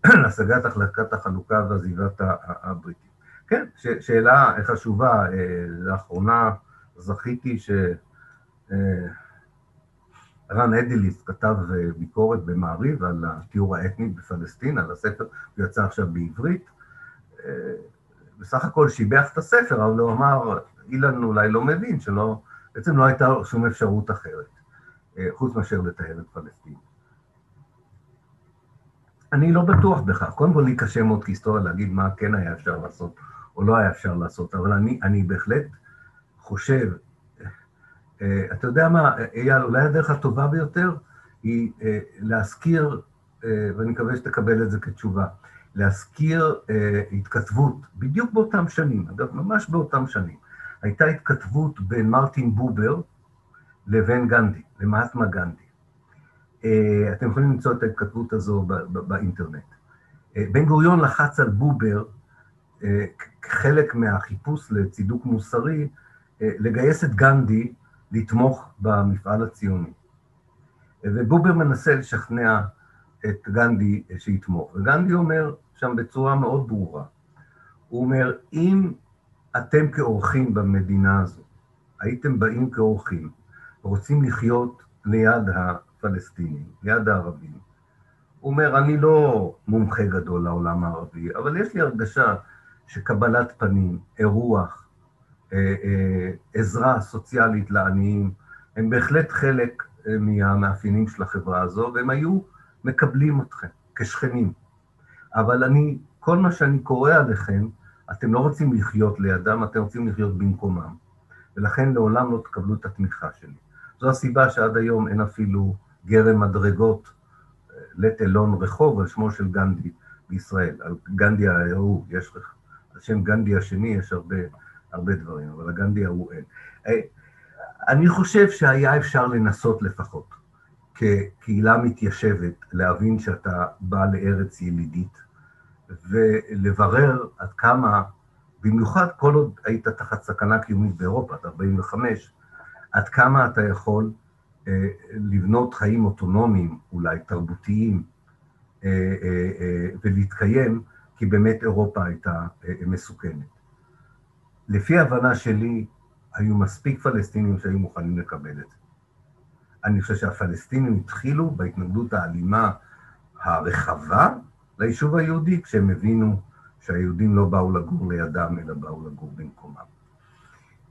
להשגת החלקת החלוקה ועזיבת הבריטים. כן, ש- שאלה חשובה, אה, לאחרונה זכיתי שרן אה, אדיליס כתב אה, ביקורת במעריב על הטיהור האתני בפלסטין, על הספר, הוא יצא עכשיו בעברית. בסך הכל שיבח את הספר, אבל הוא אמר, אילן אולי לא מבין, שלא, בעצם לא הייתה שום אפשרות אחרת. אה, חוץ מאשר לטהר את פלסטין. אני לא בטוח בכך. קודם כל, לי קשה מאוד כהיסטוריה להגיד מה כן היה אפשר לעשות או לא היה אפשר לעשות, אבל אני, אני בהחלט חושב, אה, אתה יודע מה, אייל, אולי הדרך הטובה ביותר היא אה, להזכיר, ואני מקווה שתקבל את זה כתשובה, להזכיר התכתבות, בדיוק באותם שנים, אגב, ממש באותם שנים, הייתה התכתבות בין מרטין בובר, לבין גנדי, למהטמה גנדי. אה, אתם יכולים למצוא את ההתכתבות הזו באינטרנט. אה, בן גוריון לחץ על בובר, כחלק מהחיפוש לצידוק מוסרי, לגייס את גנדי לתמוך במפעל הציוני. ובובר מנסה לשכנע את גנדי שיתמוך, וגנדי אומר שם בצורה מאוד ברורה, הוא אומר, אם אתם כאורחים במדינה הזו, הייתם באים כאורחים, ורוצים לחיות ליד הפלסטינים, ליד הערבים, הוא אומר, אני לא מומחה גדול לעולם הערבי, אבל יש לי הרגשה שקבלת פנים, אירוח, עזרה סוציאלית לעניים, הם בהחלט חלק אה, מהמאפיינים של החברה הזו, והם היו מקבלים אתכם כשכנים. אבל אני, כל מה שאני קורא עליכם, אתם לא רוצים לחיות לידם, אתם רוצים לחיות במקומם. ולכן לעולם לא תקבלו את התמיכה שלי. זו הסיבה שעד היום אין אפילו גרם מדרגות, לט אלון רחוב על שמו של גנדי בישראל. על גנדי ההוא יש, על שם גנדי השני יש הרבה, הרבה דברים, אבל הגנדי ההוא אין. אה, אני חושב שהיה אפשר לנסות לפחות, כקהילה מתיישבת, להבין שאתה בא לארץ ילידית, ולברר עד כמה, במיוחד כל עוד היית תחת סכנה קיומית באירופה, עד 45, עד כמה אתה יכול אה, לבנות חיים אוטונומיים, אולי תרבותיים, אה, אה, אה, ולהתקיים, כי באמת אירופה הייתה אה, מסוכנת. לפי ההבנה שלי, היו מספיק פלסטינים שהיו מוכנים לקבל את זה. אני חושב שהפלסטינים התחילו בהתנגדות האלימה הרחבה ליישוב היהודי, כשהם הבינו שהיהודים לא באו לגור לידם, אלא באו לגור במקומם.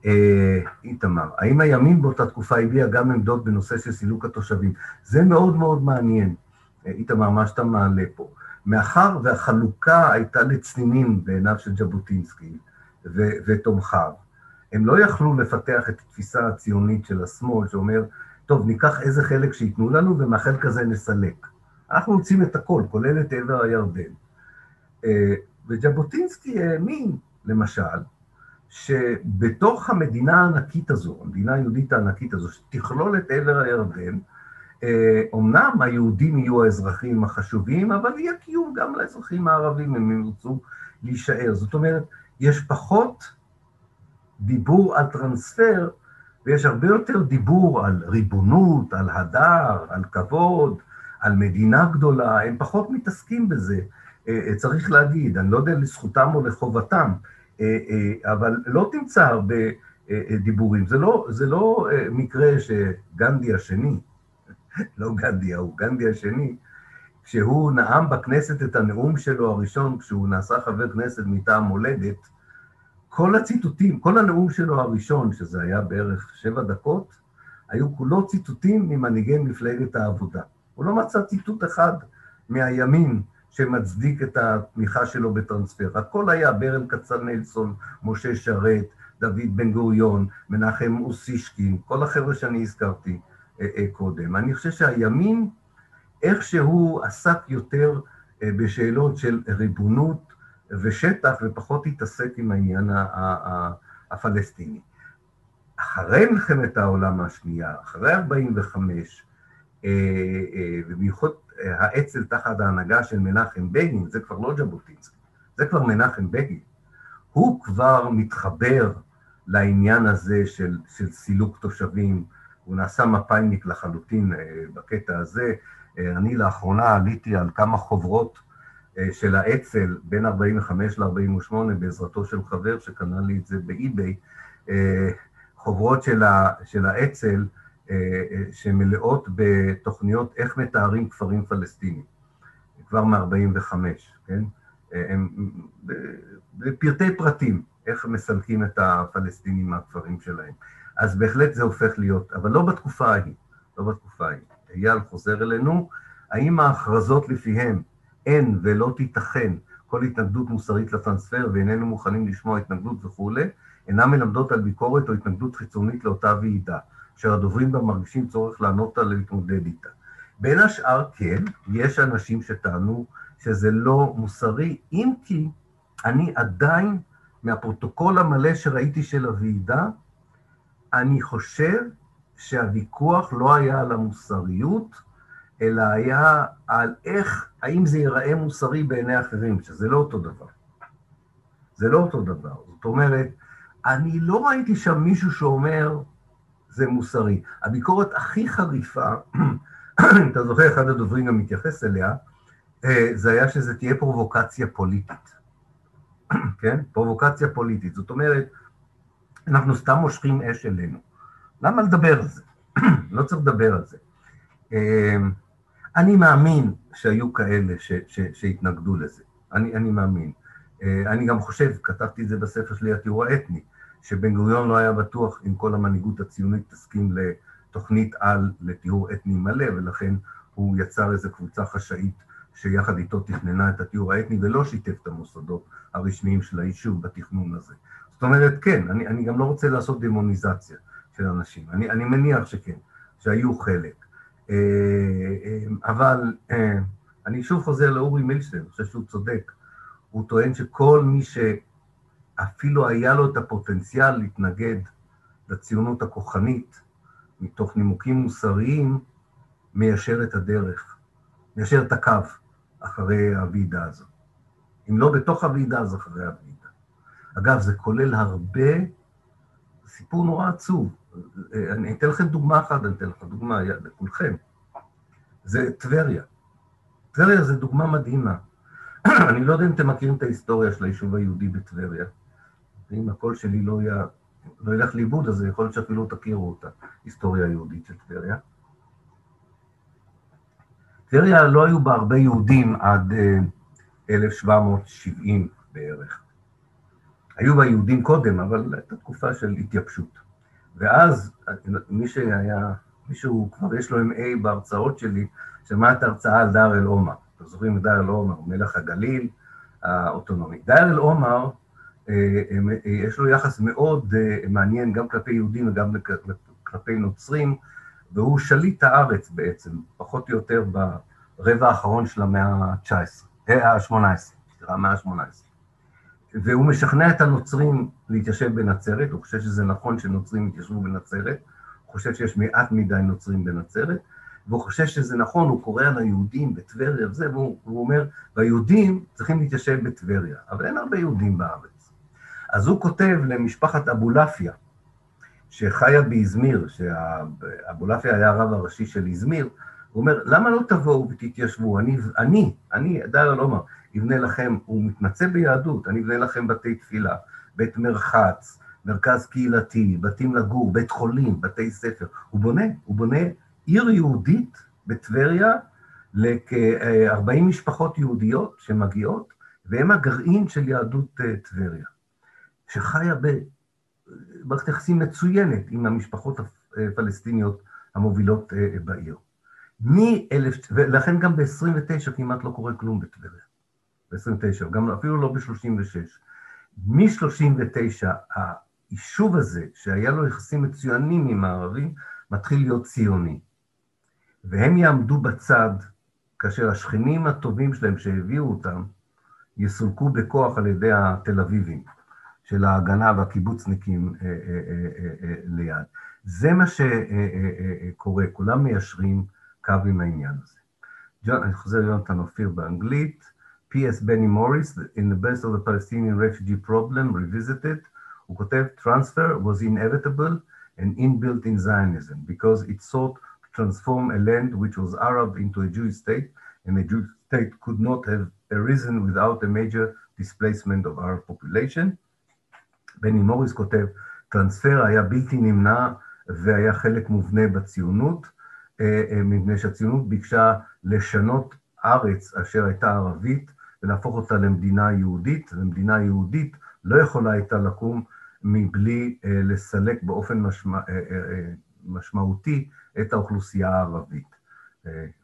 אה, איתמר, האם הימין באותה תקופה הביע גם עמדות בנושא של סילוק התושבים? זה מאוד מאוד מעניין, אה, איתמר, מה שאתה מעלה פה. מאחר והחלוקה הייתה לצנינים בעיניו של ז'בוטינסקי ותומכיו, הם לא יכלו לפתח את התפיסה הציונית של השמאל, שאומר, טוב, ניקח איזה חלק שייתנו לנו ומהחלק הזה נסלק. אנחנו רוצים את הכל, כולל את עבר הירדן. אה, וז'בוטינסקי האמין, למשל, שבתוך המדינה הענקית הזו, המדינה היהודית הענקית הזו, שתכלול את עבר הירדן, אומנם אה, היהודים יהיו האזרחים החשובים, אבל יהיה קיום גם לאזרחים הערבים, אם הם ירצו להישאר. זאת אומרת, יש פחות דיבור על טרנספר, ויש הרבה יותר דיבור על ריבונות, על הדר, על כבוד, על מדינה גדולה, הם פחות מתעסקים בזה, אה, אה, צריך להגיד, אני לא יודע לזכותם או לחובתם, אה, אבל לא תמצא הרבה דיבורים. זה לא, זה לא מקרה שגנדי השני, לא גנדי ההוא, גנדי השני, כשהוא נאם בכנסת את הנאום שלו הראשון, כשהוא נעשה חבר כנסת מטעם מולדת, כל הציטוטים, כל הנאום שלו הראשון, שזה היה בערך שבע דקות, היו כולו ציטוטים ממנהיגי מפלגת העבודה. הוא לא מצא ציטוט אחד מהימין שמצדיק את התמיכה שלו בטרנספר. הכל היה ברל כצנלסון, משה שרת, דוד בן גוריון, מנחם אוסישקין, כל החבר'ה שאני הזכרתי אה, אה, קודם. אני חושב שהימין איכשהו עסק יותר אה, בשאלות של ריבונות ושטח, ופחות התעסק עם העניין הפלסטיני. אחרי מלחמת העולם השנייה, אחרי 45', ובייחוד האצ"ל תחת ההנהגה של מנחם בגין, זה כבר לא ז'בוטינסקי, זה כבר מנחם בגין, הוא כבר מתחבר לעניין הזה של, של סילוק תושבים, הוא נעשה מפאיניק לחלוטין אה, בקטע הזה. אה, אני לאחרונה עליתי על כמה חוברות אה, של האצ"ל בין 45 ל-48 בעזרתו של חבר שקנה לי את זה באי-ביי, חוברות של האצ"ל שמלאות בתוכניות איך מתארים כפרים פלסטינים, כבר מ-45, כן? הם בפרטי פרטים, איך מסלקים את הפלסטינים מהכפרים שלהם. אז בהחלט זה הופך להיות, אבל לא בתקופה ההיא, לא בתקופה ההיא. אייל חוזר אלינו, האם ההכרזות לפיהן אין ולא תיתכן כל התנגדות מוסרית לטרנספר ואיננו מוכנים לשמוע התנגדות וכולי, אינן מלמדות על ביקורת או התנגדות חיצונית לאותה ועידה. אשר הדוברים בה מרגישים צורך לענות עליה ולהתמודד איתה. בין השאר, כן, יש אנשים שטענו שזה לא מוסרי, אם כי אני עדיין, מהפרוטוקול המלא שראיתי של הוועידה, אני חושב שהוויכוח לא היה על המוסריות, אלא היה על איך, האם זה ייראה מוסרי בעיני אחרים, שזה לא אותו דבר. זה לא אותו דבר. זאת אומרת, אני לא ראיתי שם מישהו שאומר, זה מוסרי. הביקורת הכי חריפה, אם אתה זוכר, אחד הדוברים גם מתייחס אליה, אה, זה היה שזה תהיה פרובוקציה פוליטית. כן? פרובוקציה פוליטית. זאת אומרת, אנחנו סתם מושכים אש אלינו. למה לדבר על זה? לא צריך לדבר על זה. אה, אני מאמין שהיו כאלה ש, ש, שהתנגדו לזה. אני, אני מאמין. אה, אני גם חושב, כתבתי את זה בספר שלי, התיאור האתני, שבן גוריון לא היה בטוח אם כל המנהיגות הציונית תסכים לתוכנית על לטיהור אתני מלא, ולכן הוא יצר איזו קבוצה חשאית שיחד איתו תכננה את הטיהור האתני ולא שיתף את המוסדות הרשמיים של היישוב בתכנון הזה. זאת אומרת, כן, אני, אני גם לא רוצה לעשות דמוניזציה של אנשים, אני, אני מניח שכן, שהיו חלק. אה, אה, אבל אני שוב חוזר לאורי מילשטיין, אני חושב שהוא צודק. הוא טוען שכל מי שאפילו היה לו את הפוטנציאל להתנגד לציונות הכוחנית, מתוך נימוקים מוסריים, מיישר את הדרך, מיישר את הקו אחרי הוועידה הזו. אם לא בתוך הוועידה, אז אחרי הוועידה. אגב, זה כולל הרבה, סיפור נורא עצוב. אני אתן לכם דוגמה אחת, אני אתן לכם דוגמה לכולכם. זה טבריה. טבריה זה דוגמה מדהימה. אני לא יודע אם אתם מכירים את ההיסטוריה של היישוב היהודי בטבריה. אם הקול שלי לא, היה, לא ילך לאיבוד, אז יכול להיות שאפילו תכירו את ההיסטוריה היהודית של טבריה. טבריה לא היו בה הרבה יהודים עד 1770 אה, בערך. היו בה יהודים קודם, אבל הייתה תקופה של התייבשות. ואז מי שהיה, מישהו כבר יש לו M.A. בהרצאות שלי, שמע את ההרצאה על דאר אל-עומר. אתם זוכרים את דאר אל-עומר, מלך הגליל האוטונומי. דאר אל-עומר, אה, אה, יש לו יחס מאוד מעניין גם כלפי יהודים וגם כלפי נוצרים, והוא שליט הארץ בעצם, פחות או יותר ברבע האחרון של המאה ה-19, ה-18, סליחה, המאה ה-18. והוא משכנע את הנוצרים להתיישב בנצרת, הוא חושב שזה נכון שנוצרים יתיישבו בנצרת, הוא חושב שיש מעט מדי נוצרים בנצרת, והוא חושב שזה נכון, הוא קורא על היהודים בטבריה וזה, והוא, והוא אומר, והיהודים צריכים להתיישב בטבריה, אבל אין הרבה יהודים בארץ. אז הוא כותב למשפחת אבולעפיה, שחיה באזמיר, שאבולעפיה היה הרב הראשי של אזמיר, הוא אומר, למה לא תבואו ותתיישבו? אני, אני, אני, דאר אלעומר, אבנה לכם, הוא מתמצא ביהדות, אני אבנה לכם בתי תפילה, בית מרחץ, מרכז קהילתי, בתים לגור, בית חולים, בתי ספר. הוא בונה, הוא בונה עיר יהודית בטבריה לכ-40 משפחות יהודיות שמגיעות, והם הגרעין של יהדות אה, טבריה, שחיה במערכת יחסים מצוינת עם המשפחות הפלסטיניות המובילות אה, בעיר. מ-אלף, ולכן גם ב-29 כמעט לא קורה כלום בטבריה. ב-29, גם אפילו לא ב-36. מ-39, היישוב הזה, שהיה לו יחסים מצוינים עם הערבים, מתחיל להיות ציוני. והם יעמדו בצד כאשר השכנים הטובים שלהם שהביאו אותם, יסולקו בכוח על ידי התל אביבים של ההגנה והקיבוצניקים אה, אה, אה, ליד. זה מה שקורה, כולם מיישרים קו עם העניין הזה. אני חוזר ליונתן אופיר באנגלית. P.S. בני מוריס, in the best of the Palestinian refugee problem, revisited, הוא כותב, transfer was inevitable and inbuilt in Zionism, because it sought to transform a land which was Arab into a Jewish state, and a Jewish state could not have arisen without a major displacement of Arab population. בני מוריס כותב, טרנספר היה בלתי נמנע והיה חלק מובנה בציונות, מפני שהציונות ביקשה לשנות ארץ אשר הייתה ערבית ולהפוך אותה למדינה יהודית, ומדינה יהודית לא יכולה הייתה לקום מבלי אה, לסלק באופן משמע, אה, אה, משמעותי את האוכלוסייה הערבית.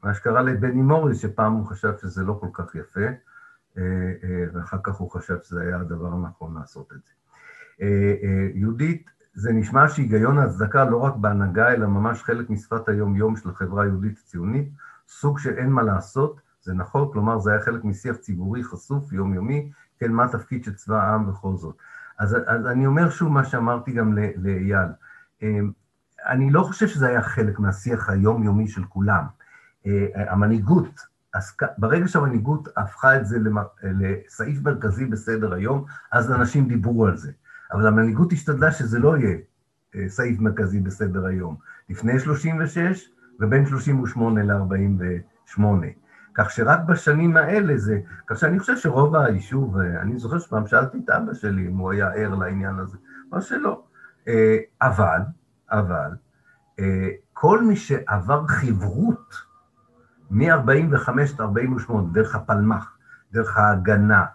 מה שקרה לבני מוריס, שפעם הוא חשב שזה לא כל כך יפה, ואחר כך הוא חשב שזה היה הדבר הנכון לעשות את זה. יהודית, זה נשמע שהיגיון ההצדקה לא רק בהנהגה, אלא ממש חלק משפת היום-יום של החברה היהודית הציונית, סוג שאין מה לעשות, זה נכון, כלומר זה היה חלק משיח ציבורי חשוף, יומיומי, כן, מה התפקיד של צבא העם וכל זאת. אז, אז אני אומר שוב מה שאמרתי גם לאייל, אמ, אני לא חושב שזה היה חלק מהשיח היומיומי של כולם, המנהיגות, ברגע שהמנהיגות הפכה את זה לסעיף מרכזי בסדר היום, אז אנשים דיברו על זה. אבל המנהיגות השתדלה שזה לא יהיה סעיף מרכזי בסדר היום. לפני 36 ובין 38 ל-48. כך שרק בשנים האלה זה, כך שאני חושב שרוב היישוב, אני זוכר שפעם שאלתי את אבא שלי אם הוא היה ער לעניין הזה, או שלא. אה, אבל, אבל, אה, כל מי שעבר חברות מ-45 עד 48, דרך הפלמ"ח, דרך ההגנה,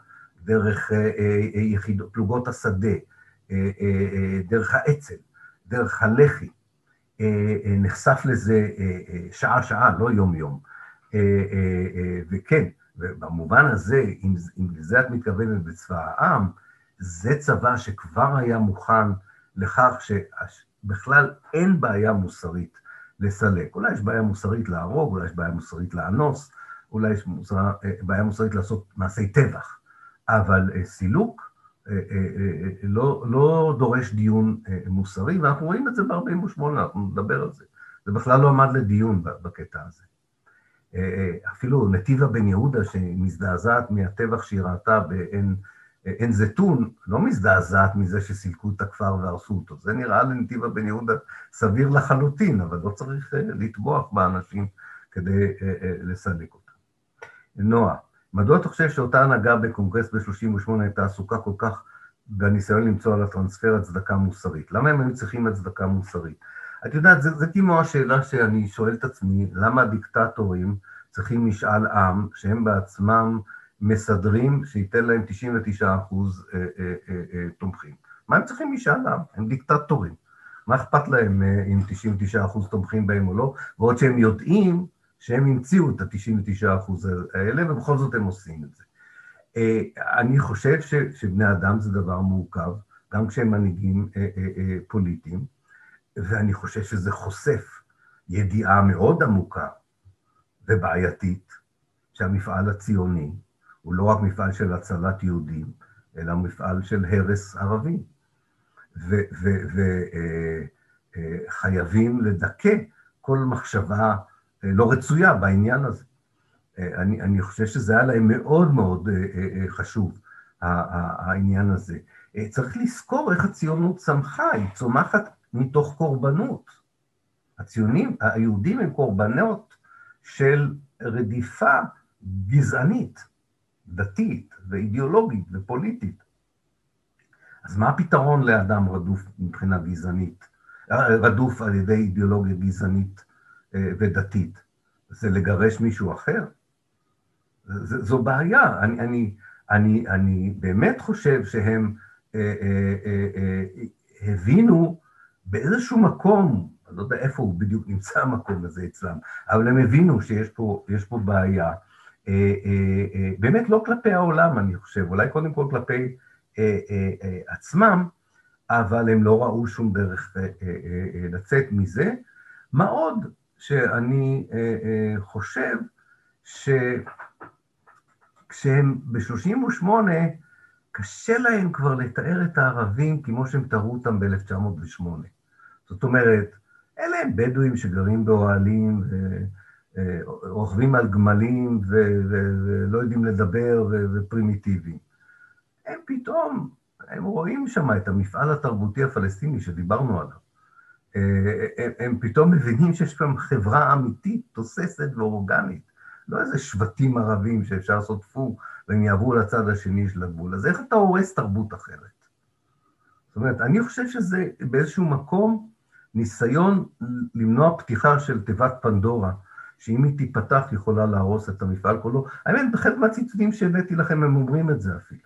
דרך אה, יחידות, פלוגות השדה, דרך האצ"ל, דרך הלח"י, נחשף לזה שעה-שעה, לא יום-יום. וכן, במובן הזה, אם, אם לזה את מתכוונת בצבא העם, זה צבא שכבר היה מוכן לכך שבכלל אין בעיה מוסרית לסלק. אולי יש בעיה מוסרית להרוג, אולי יש בעיה מוסרית לאנוס, אולי יש מוסר, בעיה מוסרית לעשות מעשי טבח, אבל אה, סילוק אה, אה, לא, לא דורש דיון מוסרי, ואנחנו רואים את זה ב-48, אנחנו נדבר על זה. זה בכלל לא עמד לדיון בקטע הזה. אפילו נתיבה בן יהודה, שמזדעזעת מהטבח שהיא ראתה בעין עין זיתון לא מזדעזעת מזה שסילקו את הכפר והרסו אותו. זה נראה לנתיבה בן יהודה סביר לחלוטין, אבל לא צריך אה, לטבוח באנשים כדי אה, אה, לסלק אותם. נועה, מדוע אתה חושב שאותה הנהגה בקונגרס ב-38 הייתה עסוקה כל כך בניסיון למצוא על הטרנספר הצדקה מוסרית? למה הם היו צריכים הצדקה מוסרית? את יודעת, זה, זה כמו השאלה שאני שואל את עצמי, למה הדיקטטורים צריכים משאל עם שהם בעצמם מסדרים שייתן להם 99 אחוז אה, אה, אה, תומכים. מה הם צריכים משאל עם? הם דיקטטורים. מה אכפת להם אם 99 אחוז תומכים בהם או לא? ועוד שהם יודעים שהם המציאו את ה-99 אחוז האלה, ובכל זאת הם עושים את זה. אני חושב ש, שבני אדם זה דבר מורכב, גם כשהם מנהיגים פוליטיים, ואני חושב שזה חושף ידיעה מאוד עמוקה ובעייתית שהמפעל הציוני, הוא לא רק מפעל של הצלת יהודים, אלא מפעל של הרס ערבים. וחייבים אה, אה, לדכא כל מחשבה אה, לא רצויה בעניין הזה. אני, אני חושב שזה היה להם מאוד מאוד חשוב, העניין הזה. צריך לזכור איך הציונות צמחה, היא צומחת מתוך קורבנות. הציונים, היהודים הם קורבנות של רדיפה גזענית. דתית ואידיאולוגית ופוליטית. אז מה הפתרון לאדם רדוף מבחינה גזענית, רדוף על ידי אידיאולוגיה גזענית אה, ודתית? זה לגרש מישהו אחר? זו בעיה. אני, אני, אני, אני באמת חושב שהם אה, אה, אה, אה, הבינו באיזשהו מקום, אני לא יודע איפה הוא בדיוק נמצא המקום הזה אצלם, אבל הם הבינו שיש פה, פה בעיה. אה, אה, אה, באמת לא כלפי העולם, אני חושב, אולי קודם כל כלפי עצמם, אבל הם לא ראו שום דרך לצאת מזה. מה עוד שאני חושב שכשהם ב-38, קשה להם כבר לתאר את הערבים כמו שהם תראו אותם ב-1908. זאת אומרת, אלה הם בדואים שגרים באוהלים, רוכבים על גמלים ולא יודעים לדבר ופרימיטיביים. הם פתאום, הם רואים שם את המפעל התרבותי הפלסטיני שדיברנו עליו. הם, הם פתאום מבינים שיש שם חברה אמיתית, תוססת ואורגנית. לא איזה שבטים ערבים שאפשר לעשות פו והם יעברו לצד השני של הגבול. אז איך אתה הורס תרבות אחרת? זאת אומרת, אני חושב שזה באיזשהו מקום ניסיון למנוע פתיחה של תיבת פנדורה, שאם היא תיפתח יכולה להרוס את המפעל כולו. האמת, בחלק מהציטוטים שהבאתי לכם הם אומרים את זה אפילו.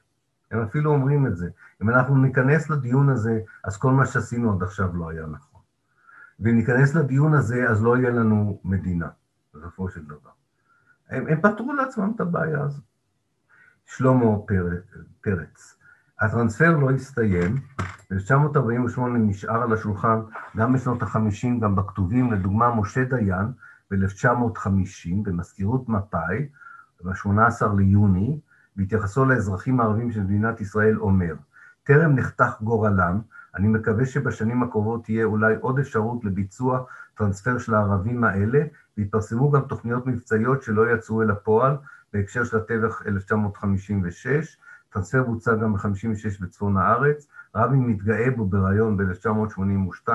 הם אפילו אומרים את זה. אם אנחנו ניכנס לדיון הזה, אז כל מה שעשינו עד עכשיו לא היה נכון. ואם ניכנס לדיון הזה, אז לא יהיה לנו מדינה, בסופו של דבר. הם, הם פתרו לעצמם את הבעיה הזאת. שלמה פרץ, הטרנספר לא הסתיים, ב-1948 נשאר על השולחן גם בשנות ה-50, גם בכתובים, לדוגמה משה דיין, ב-1950 במזכירות מפא"י, ב-18 ליוני, בהתייחסו לאזרחים הערבים של מדינת ישראל אומר, טרם נחתך גורלם, אני מקווה שבשנים הקרובות תהיה אולי עוד אפשרות לביצוע טרנספר של הערבים האלה, ויתפרסמו גם תוכניות מבצעיות שלא יצאו אל הפועל בהקשר של הטבח 1956. טרנספר בוצע גם ב-56 בצפון הארץ, רבין מתגאה בו בריאיון ב-1982,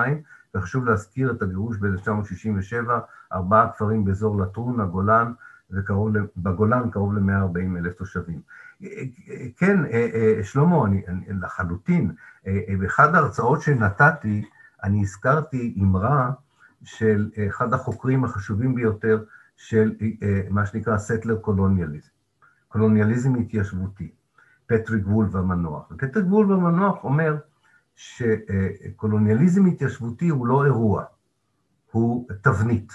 וחשוב להזכיר את הגירוש ב-1967, ארבעה כפרים באזור לטרון, הגולן, וקרוב, בגולן קרוב ל-140 אלף תושבים. כן, שלמה, אני, אני לחלוטין, באחד ההרצאות שנתתי, אני הזכרתי אמרה של אחד החוקרים החשובים ביותר של מה שנקרא settler colonialism, קולוניאליזם התיישבותי, פטריק וולף המנוח. ופטריק וולף המנוח אומר שקולוניאליזם התיישבותי הוא לא אירוע, הוא תבנית,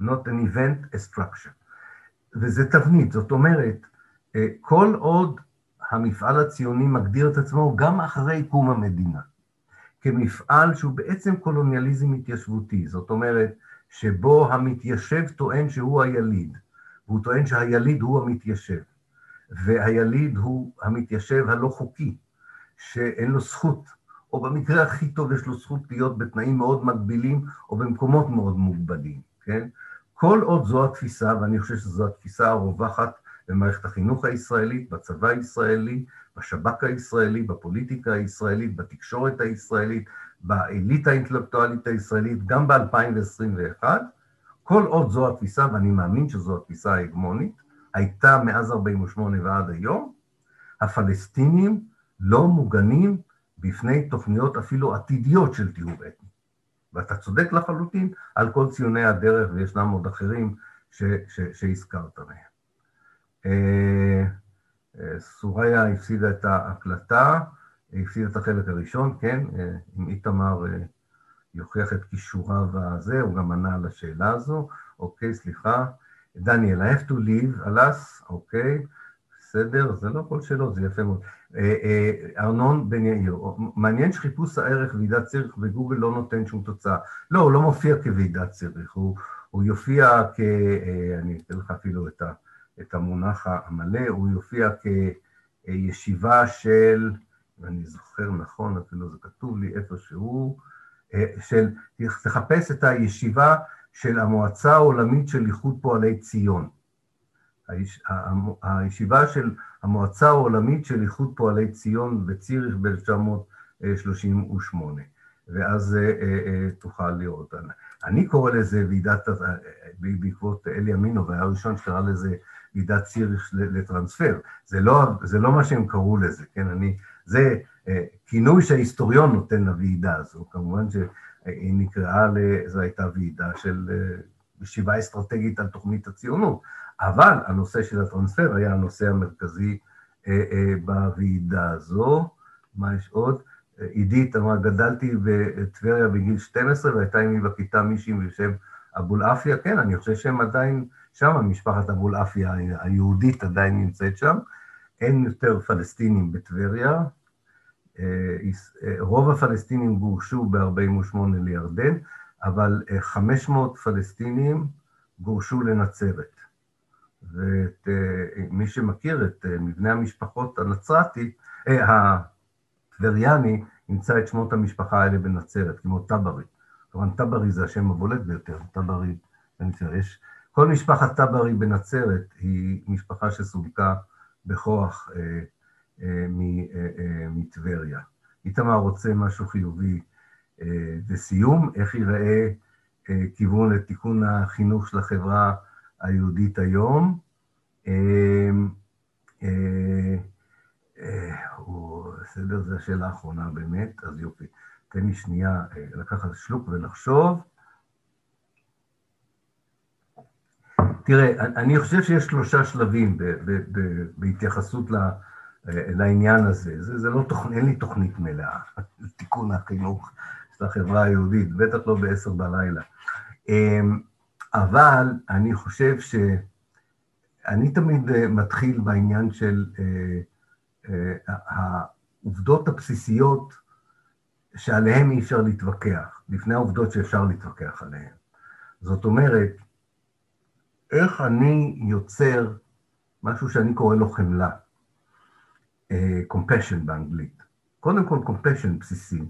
not an event, a structure. וזה תבנית, זאת אומרת, אה, כל עוד המפעל הציוני מגדיר את עצמו גם אחרי קום המדינה, כמפעל שהוא בעצם קולוניאליזם התיישבותי, זאת אומרת, שבו המתיישב טוען שהוא היליד, והוא טוען שהיליד הוא המתיישב, והיליד הוא המתיישב הלא חוקי, שאין לו זכות, או במקרה הכי טוב יש לו זכות להיות בתנאים מאוד מגבילים, או במקומות מאוד מוגבלים, כן? כל עוד זו התפיסה, ואני חושב שזו התפיסה הרווחת במערכת החינוך הישראלית, בצבא הישראלי, בשב"כ הישראלי, בפוליטיקה הישראלית, בתקשורת הישראלית, באליטה האינטלקטואלית הישראלית, גם ב-2021, כל עוד זו התפיסה, ואני מאמין שזו התפיסה ההגמונית, הייתה מאז 48' ועד היום, הפלסטינים לא מוגנים בפני תוכניות אפילו עתידיות של טיהור אתני. ואתה צודק לחלוטין על כל ציוני הדרך, וישנם עוד אחרים ש, ש, שהזכרת מהם. אה, אה, סוריה הפסידה את ההקלטה, הפסידה את החלק הראשון, כן, אה, אם איתמר יוכיח את כישוריו הזה, הוא גם ענה על השאלה הזו. אוקיי, סליחה. דניאל, I have to leave, אלס, אוקיי, בסדר, זה לא כל שאלות, זה יפה מאוד. ארנון בן יאיר, מעניין שחיפוש הערך ועידת צריך בגוגל לא נותן שום תוצאה. לא, הוא לא מופיע כוועידת צריך, הוא, הוא יופיע כ... אני אתן לך אפילו את ה... את המונח המלא, הוא יופיע כישיבה של, אני זוכר נכון, אפילו זה כתוב לי איפשהו, אה, של, תחפש את הישיבה של המועצה העולמית של איחוד פועלי ציון. היש, הישיבה של המועצה העולמית של איחוד פועלי ציון בציריך ב-1938, ואז אה, אה, תוכל לראות. אני קורא לזה ועידת, בעקבות אלי אמינו, והיה הראשון שקרא לזה ועידת ציריך לטרנספר. זה לא, זה לא מה שהם קראו לזה, כן? אני, זה אה, כינוי שההיסטוריון נותן לוועידה הזו. כמובן שהיא נקראה, זו הייתה ועידה של אה, ישיבה אסטרטגית על תוכנית הציונות, אבל הנושא של הטרנספר היה הנושא המרכזי אה, בוועידה הזו. מה יש עוד? עידית אמרה, גדלתי בטבריה בגיל 12 והייתה עימי בכיתה מישהי בשם אבולעפיה, כן, אני חושב שהם עדיין שם, משפחת אבולעפיה היהודית עדיין נמצאת שם. אין יותר פלסטינים בטבריה. אה, אה, רוב הפלסטינים גורשו ב-48' לירדן, אבל 500 אה, פלסטינים גורשו לנצרת. ומי שמכיר את מבנה המשפחות הנצרתי, הטבריאני, ימצא את שמות המשפחה האלה בנצרת, כמו טברי. כמובן, טברי זה השם הבולט ביותר, טברי בנצרת. יש כל משפחת טברי בנצרת היא משפחה שסולקה בכוח אה, אה, אה, מטבריה. איתמר רוצה משהו חיובי אה, לסיום, איך ייראה אה, כיוון לתיקון החינוך של החברה היהודית היום. אה, אה, אה, בסדר, זו השאלה האחרונה באמת, אז יופי. תן לי שנייה אה, לקחת שלוק ולחשוב. תראה, אני חושב שיש שלושה שלבים בהתייחסות ל- לעניין הזה. זה, זה לא תוכנית, אין לי תוכנית מלאה לתיקון החינוך של החברה היהודית, בטח לא בעשר בלילה. אמ, אבל אני חושב ש... אני תמיד אה, מתחיל בעניין של אה, אה, העובדות הבסיסיות שעליהן אי אפשר להתווכח, לפני העובדות שאפשר להתווכח עליהן. זאת אומרת, איך אני יוצר משהו שאני קורא לו חמלה, compassion באנגלית. קודם כל compassion בסיסי.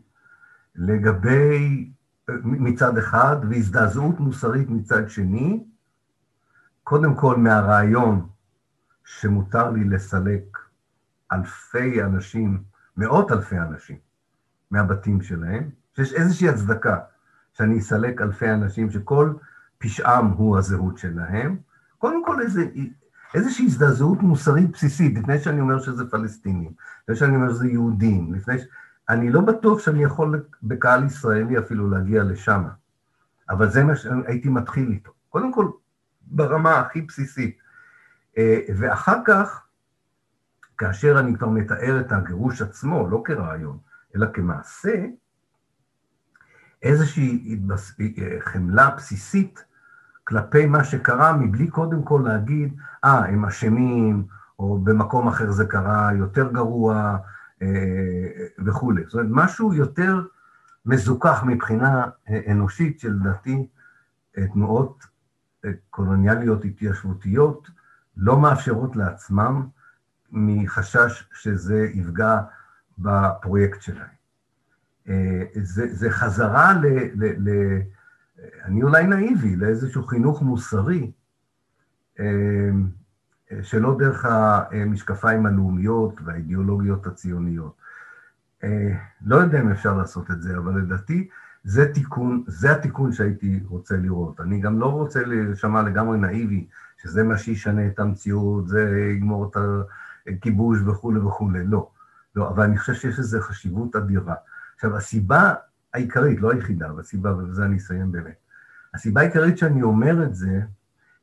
לגבי, מצד אחד, והזדעזעות מוסרית מצד שני, קודם כל מהרעיון שמותר לי לסלק אלפי אנשים, מאות אלפי אנשים, מהבתים שלהם, שיש איזושהי הצדקה שאני אסלק אלפי אנשים שכל פשעם הוא הזהות שלהם, קודם כל איזה, איזושהי הזדעזעות מוסרית בסיסית, לפני שאני אומר שזה פלסטינים, לפני שאני אומר שזה יהודים, לפני ש... אני לא בטוח שאני יכול בקהל ישראלי אפילו להגיע לשם, אבל זה מה שהייתי מתחיל איתו. קודם כל, ברמה הכי בסיסית. אה, ואחר כך, כאשר אני כבר מתאר את הגירוש עצמו, לא כרעיון, אלא כמעשה, איזושהי אה, חמלה בסיסית כלפי מה שקרה, מבלי קודם כל להגיד, אה, ah, הם אשמים, או במקום אחר זה קרה יותר גרוע, אה, וכולי. זאת אומרת, משהו יותר מזוכח מבחינה אנושית, שלדעתי תנועות קולוניאליות התיישבותיות לא מאפשרות לעצמם מחשש שזה יפגע בפרויקט שלהם. אה, זה, זה חזרה ל, ל, ל... אני אולי נאיבי, לאיזשהו חינוך מוסרי, אה, שלא דרך המשקפיים הלאומיות והאידיאולוגיות הציוניות. אה, לא יודע אם אפשר לעשות את זה, אבל לדעתי זה תיקון, זה התיקון שהייתי רוצה לראות. אני גם לא רוצה להישמע לגמרי נאיבי, שזה מה שישנה את המציאות, זה יגמור את הכיבוש וכולי וכולי, לא. לא, אבל אני חושב שיש לזה חשיבות אדירה. עכשיו, הסיבה העיקרית, לא היחידה, אבל הסיבה, ובזה אני אסיים באמת, הסיבה העיקרית שאני אומר את זה,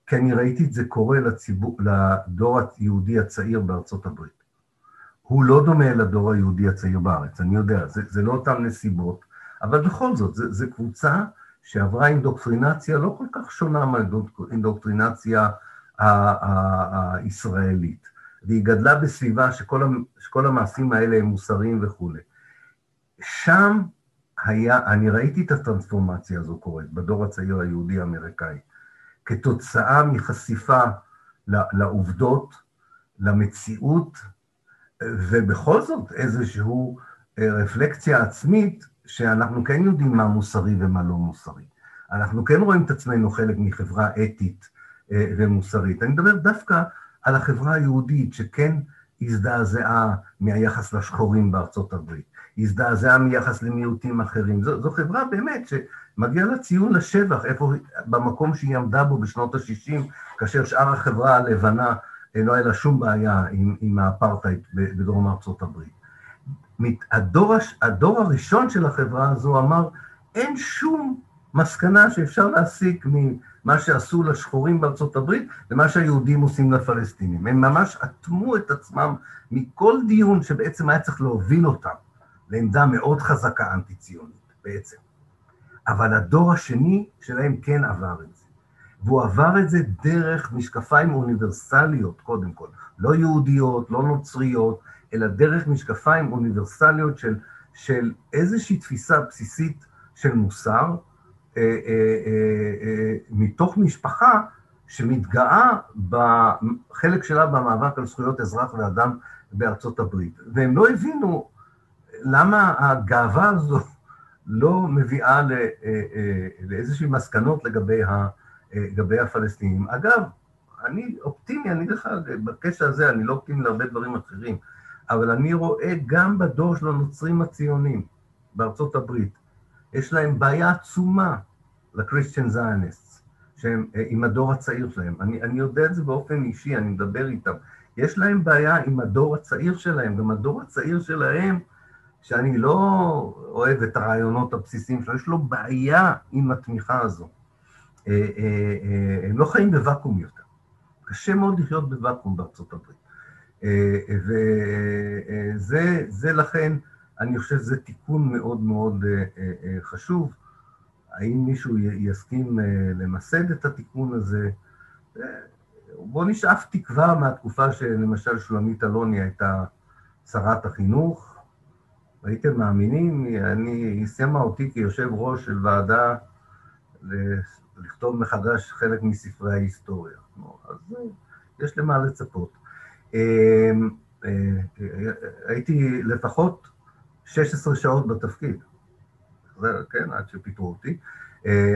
כי אני ראיתי את זה קורה לציבור, לדור היהודי הצעיר בארצות הברית. הוא לא דומה לדור היהודי הצעיר בארץ, אני יודע, זה, זה לא אותן נסיבות, אבל בכל זאת, זו קבוצה שעברה אינדוקטרינציה לא כל כך שונה מהאינדוקטרינציה הישראלית, והיא גדלה בסביבה שכל, שכל המעשים האלה הם מוסריים וכולי. שם היה, אני ראיתי את הטרנספורמציה הזו קורית בדור הצעיר היהודי-אמריקאי, כתוצאה מחשיפה לעובדות, למציאות, ובכל זאת איזושהי אה, רפלקציה עצמית שאנחנו כן יודעים מה מוסרי ומה לא מוסרי. אנחנו כן רואים את עצמנו חלק מחברה אתית אה, ומוסרית. אני מדבר דווקא על החברה היהודית שכן הזדעזעה מהיחס לשחורים בארצות הברית, הזדעזעה מיחס למיעוטים אחרים. זו, זו חברה באמת שמגיע לה ציון לשבח, איפה, במקום שהיא עמדה בו בשנות ה-60, כאשר שאר החברה הלבנה אה, לא היה לה שום בעיה עם, עם האפרטהייד בדרום ארצות הברית. הדור, הדור הראשון של החברה הזו אמר, אין שום מסקנה שאפשר להסיק ממה שעשו לשחורים בארצות הברית למה שהיהודים עושים לפלסטינים. הם ממש אטמו את עצמם מכל דיון שבעצם היה צריך להוביל אותם לעמדה מאוד חזקה אנטי-ציונית בעצם. אבל הדור השני שלהם כן עבר את זה. והוא עבר את זה דרך משקפיים אוניברסליות, קודם כל. לא יהודיות, לא נוצריות, אלא דרך משקפיים אוניברסליות של, של איזושהי תפיסה בסיסית של מוסר, אה, אה, אה, אה, מתוך משפחה שמתגאה בחלק שלה במאבק על זכויות אזרח ואדם בארצות הברית. והם לא הבינו למה הגאווה הזו לא מביאה אה, אה, לאיזשהן מסקנות לגבי, ה, אה, לגבי הפלסטינים. אגב, אני אופטימי, אני לך, בקשר הזה, אני לא אופטימי להרבה דברים אחרים. אבל אני רואה גם בדור של הנוצרים הציונים בארצות הברית, יש להם בעיה עצומה לקריסטיאן זיוניסט, שהם עם הדור הצעיר שלהם. אני, אני יודע את זה באופן אישי, אני מדבר איתם. יש להם בעיה עם הדור הצעיר שלהם, גם הדור הצעיר שלהם, שאני לא אוהב את הרעיונות הבסיסיים שלו, יש לו בעיה עם התמיכה הזו. אה, אה, הם לא חיים בוואקום יותר. קשה מאוד לחיות בוואקום בארצות הברית. וזה לכן, אני חושב שזה תיקון מאוד מאוד אה, אה, חשוב. האם מישהו יסכים אה, למסד את התיקון הזה? בואו נשאף תקווה מהתקופה שלמשל שולמית אלוני הייתה שרת החינוך. הייתם מאמינים? אני, היא שמה אותי כיושב ראש של ועדה לכתוב מחדש חלק מספרי ההיסטוריה. אז יש למה לצפות. אמ, אה, הייתי לפחות 16 שעות בתפקיד. כן, עד שפיטרו אותי.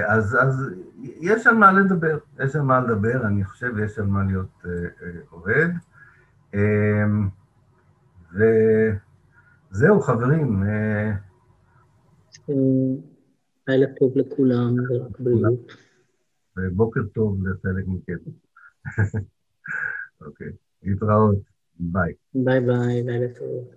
אז, אז יש על מה לדבר, יש על מה לדבר, אני חושב, יש על מה להיות עובד. וזהו, חברים. לילה טוב לכולם, ורק בריאות. ובוקר טוב לחלק מכם. אוקיי, להתראות, bye. Bye bye, לילה טוב.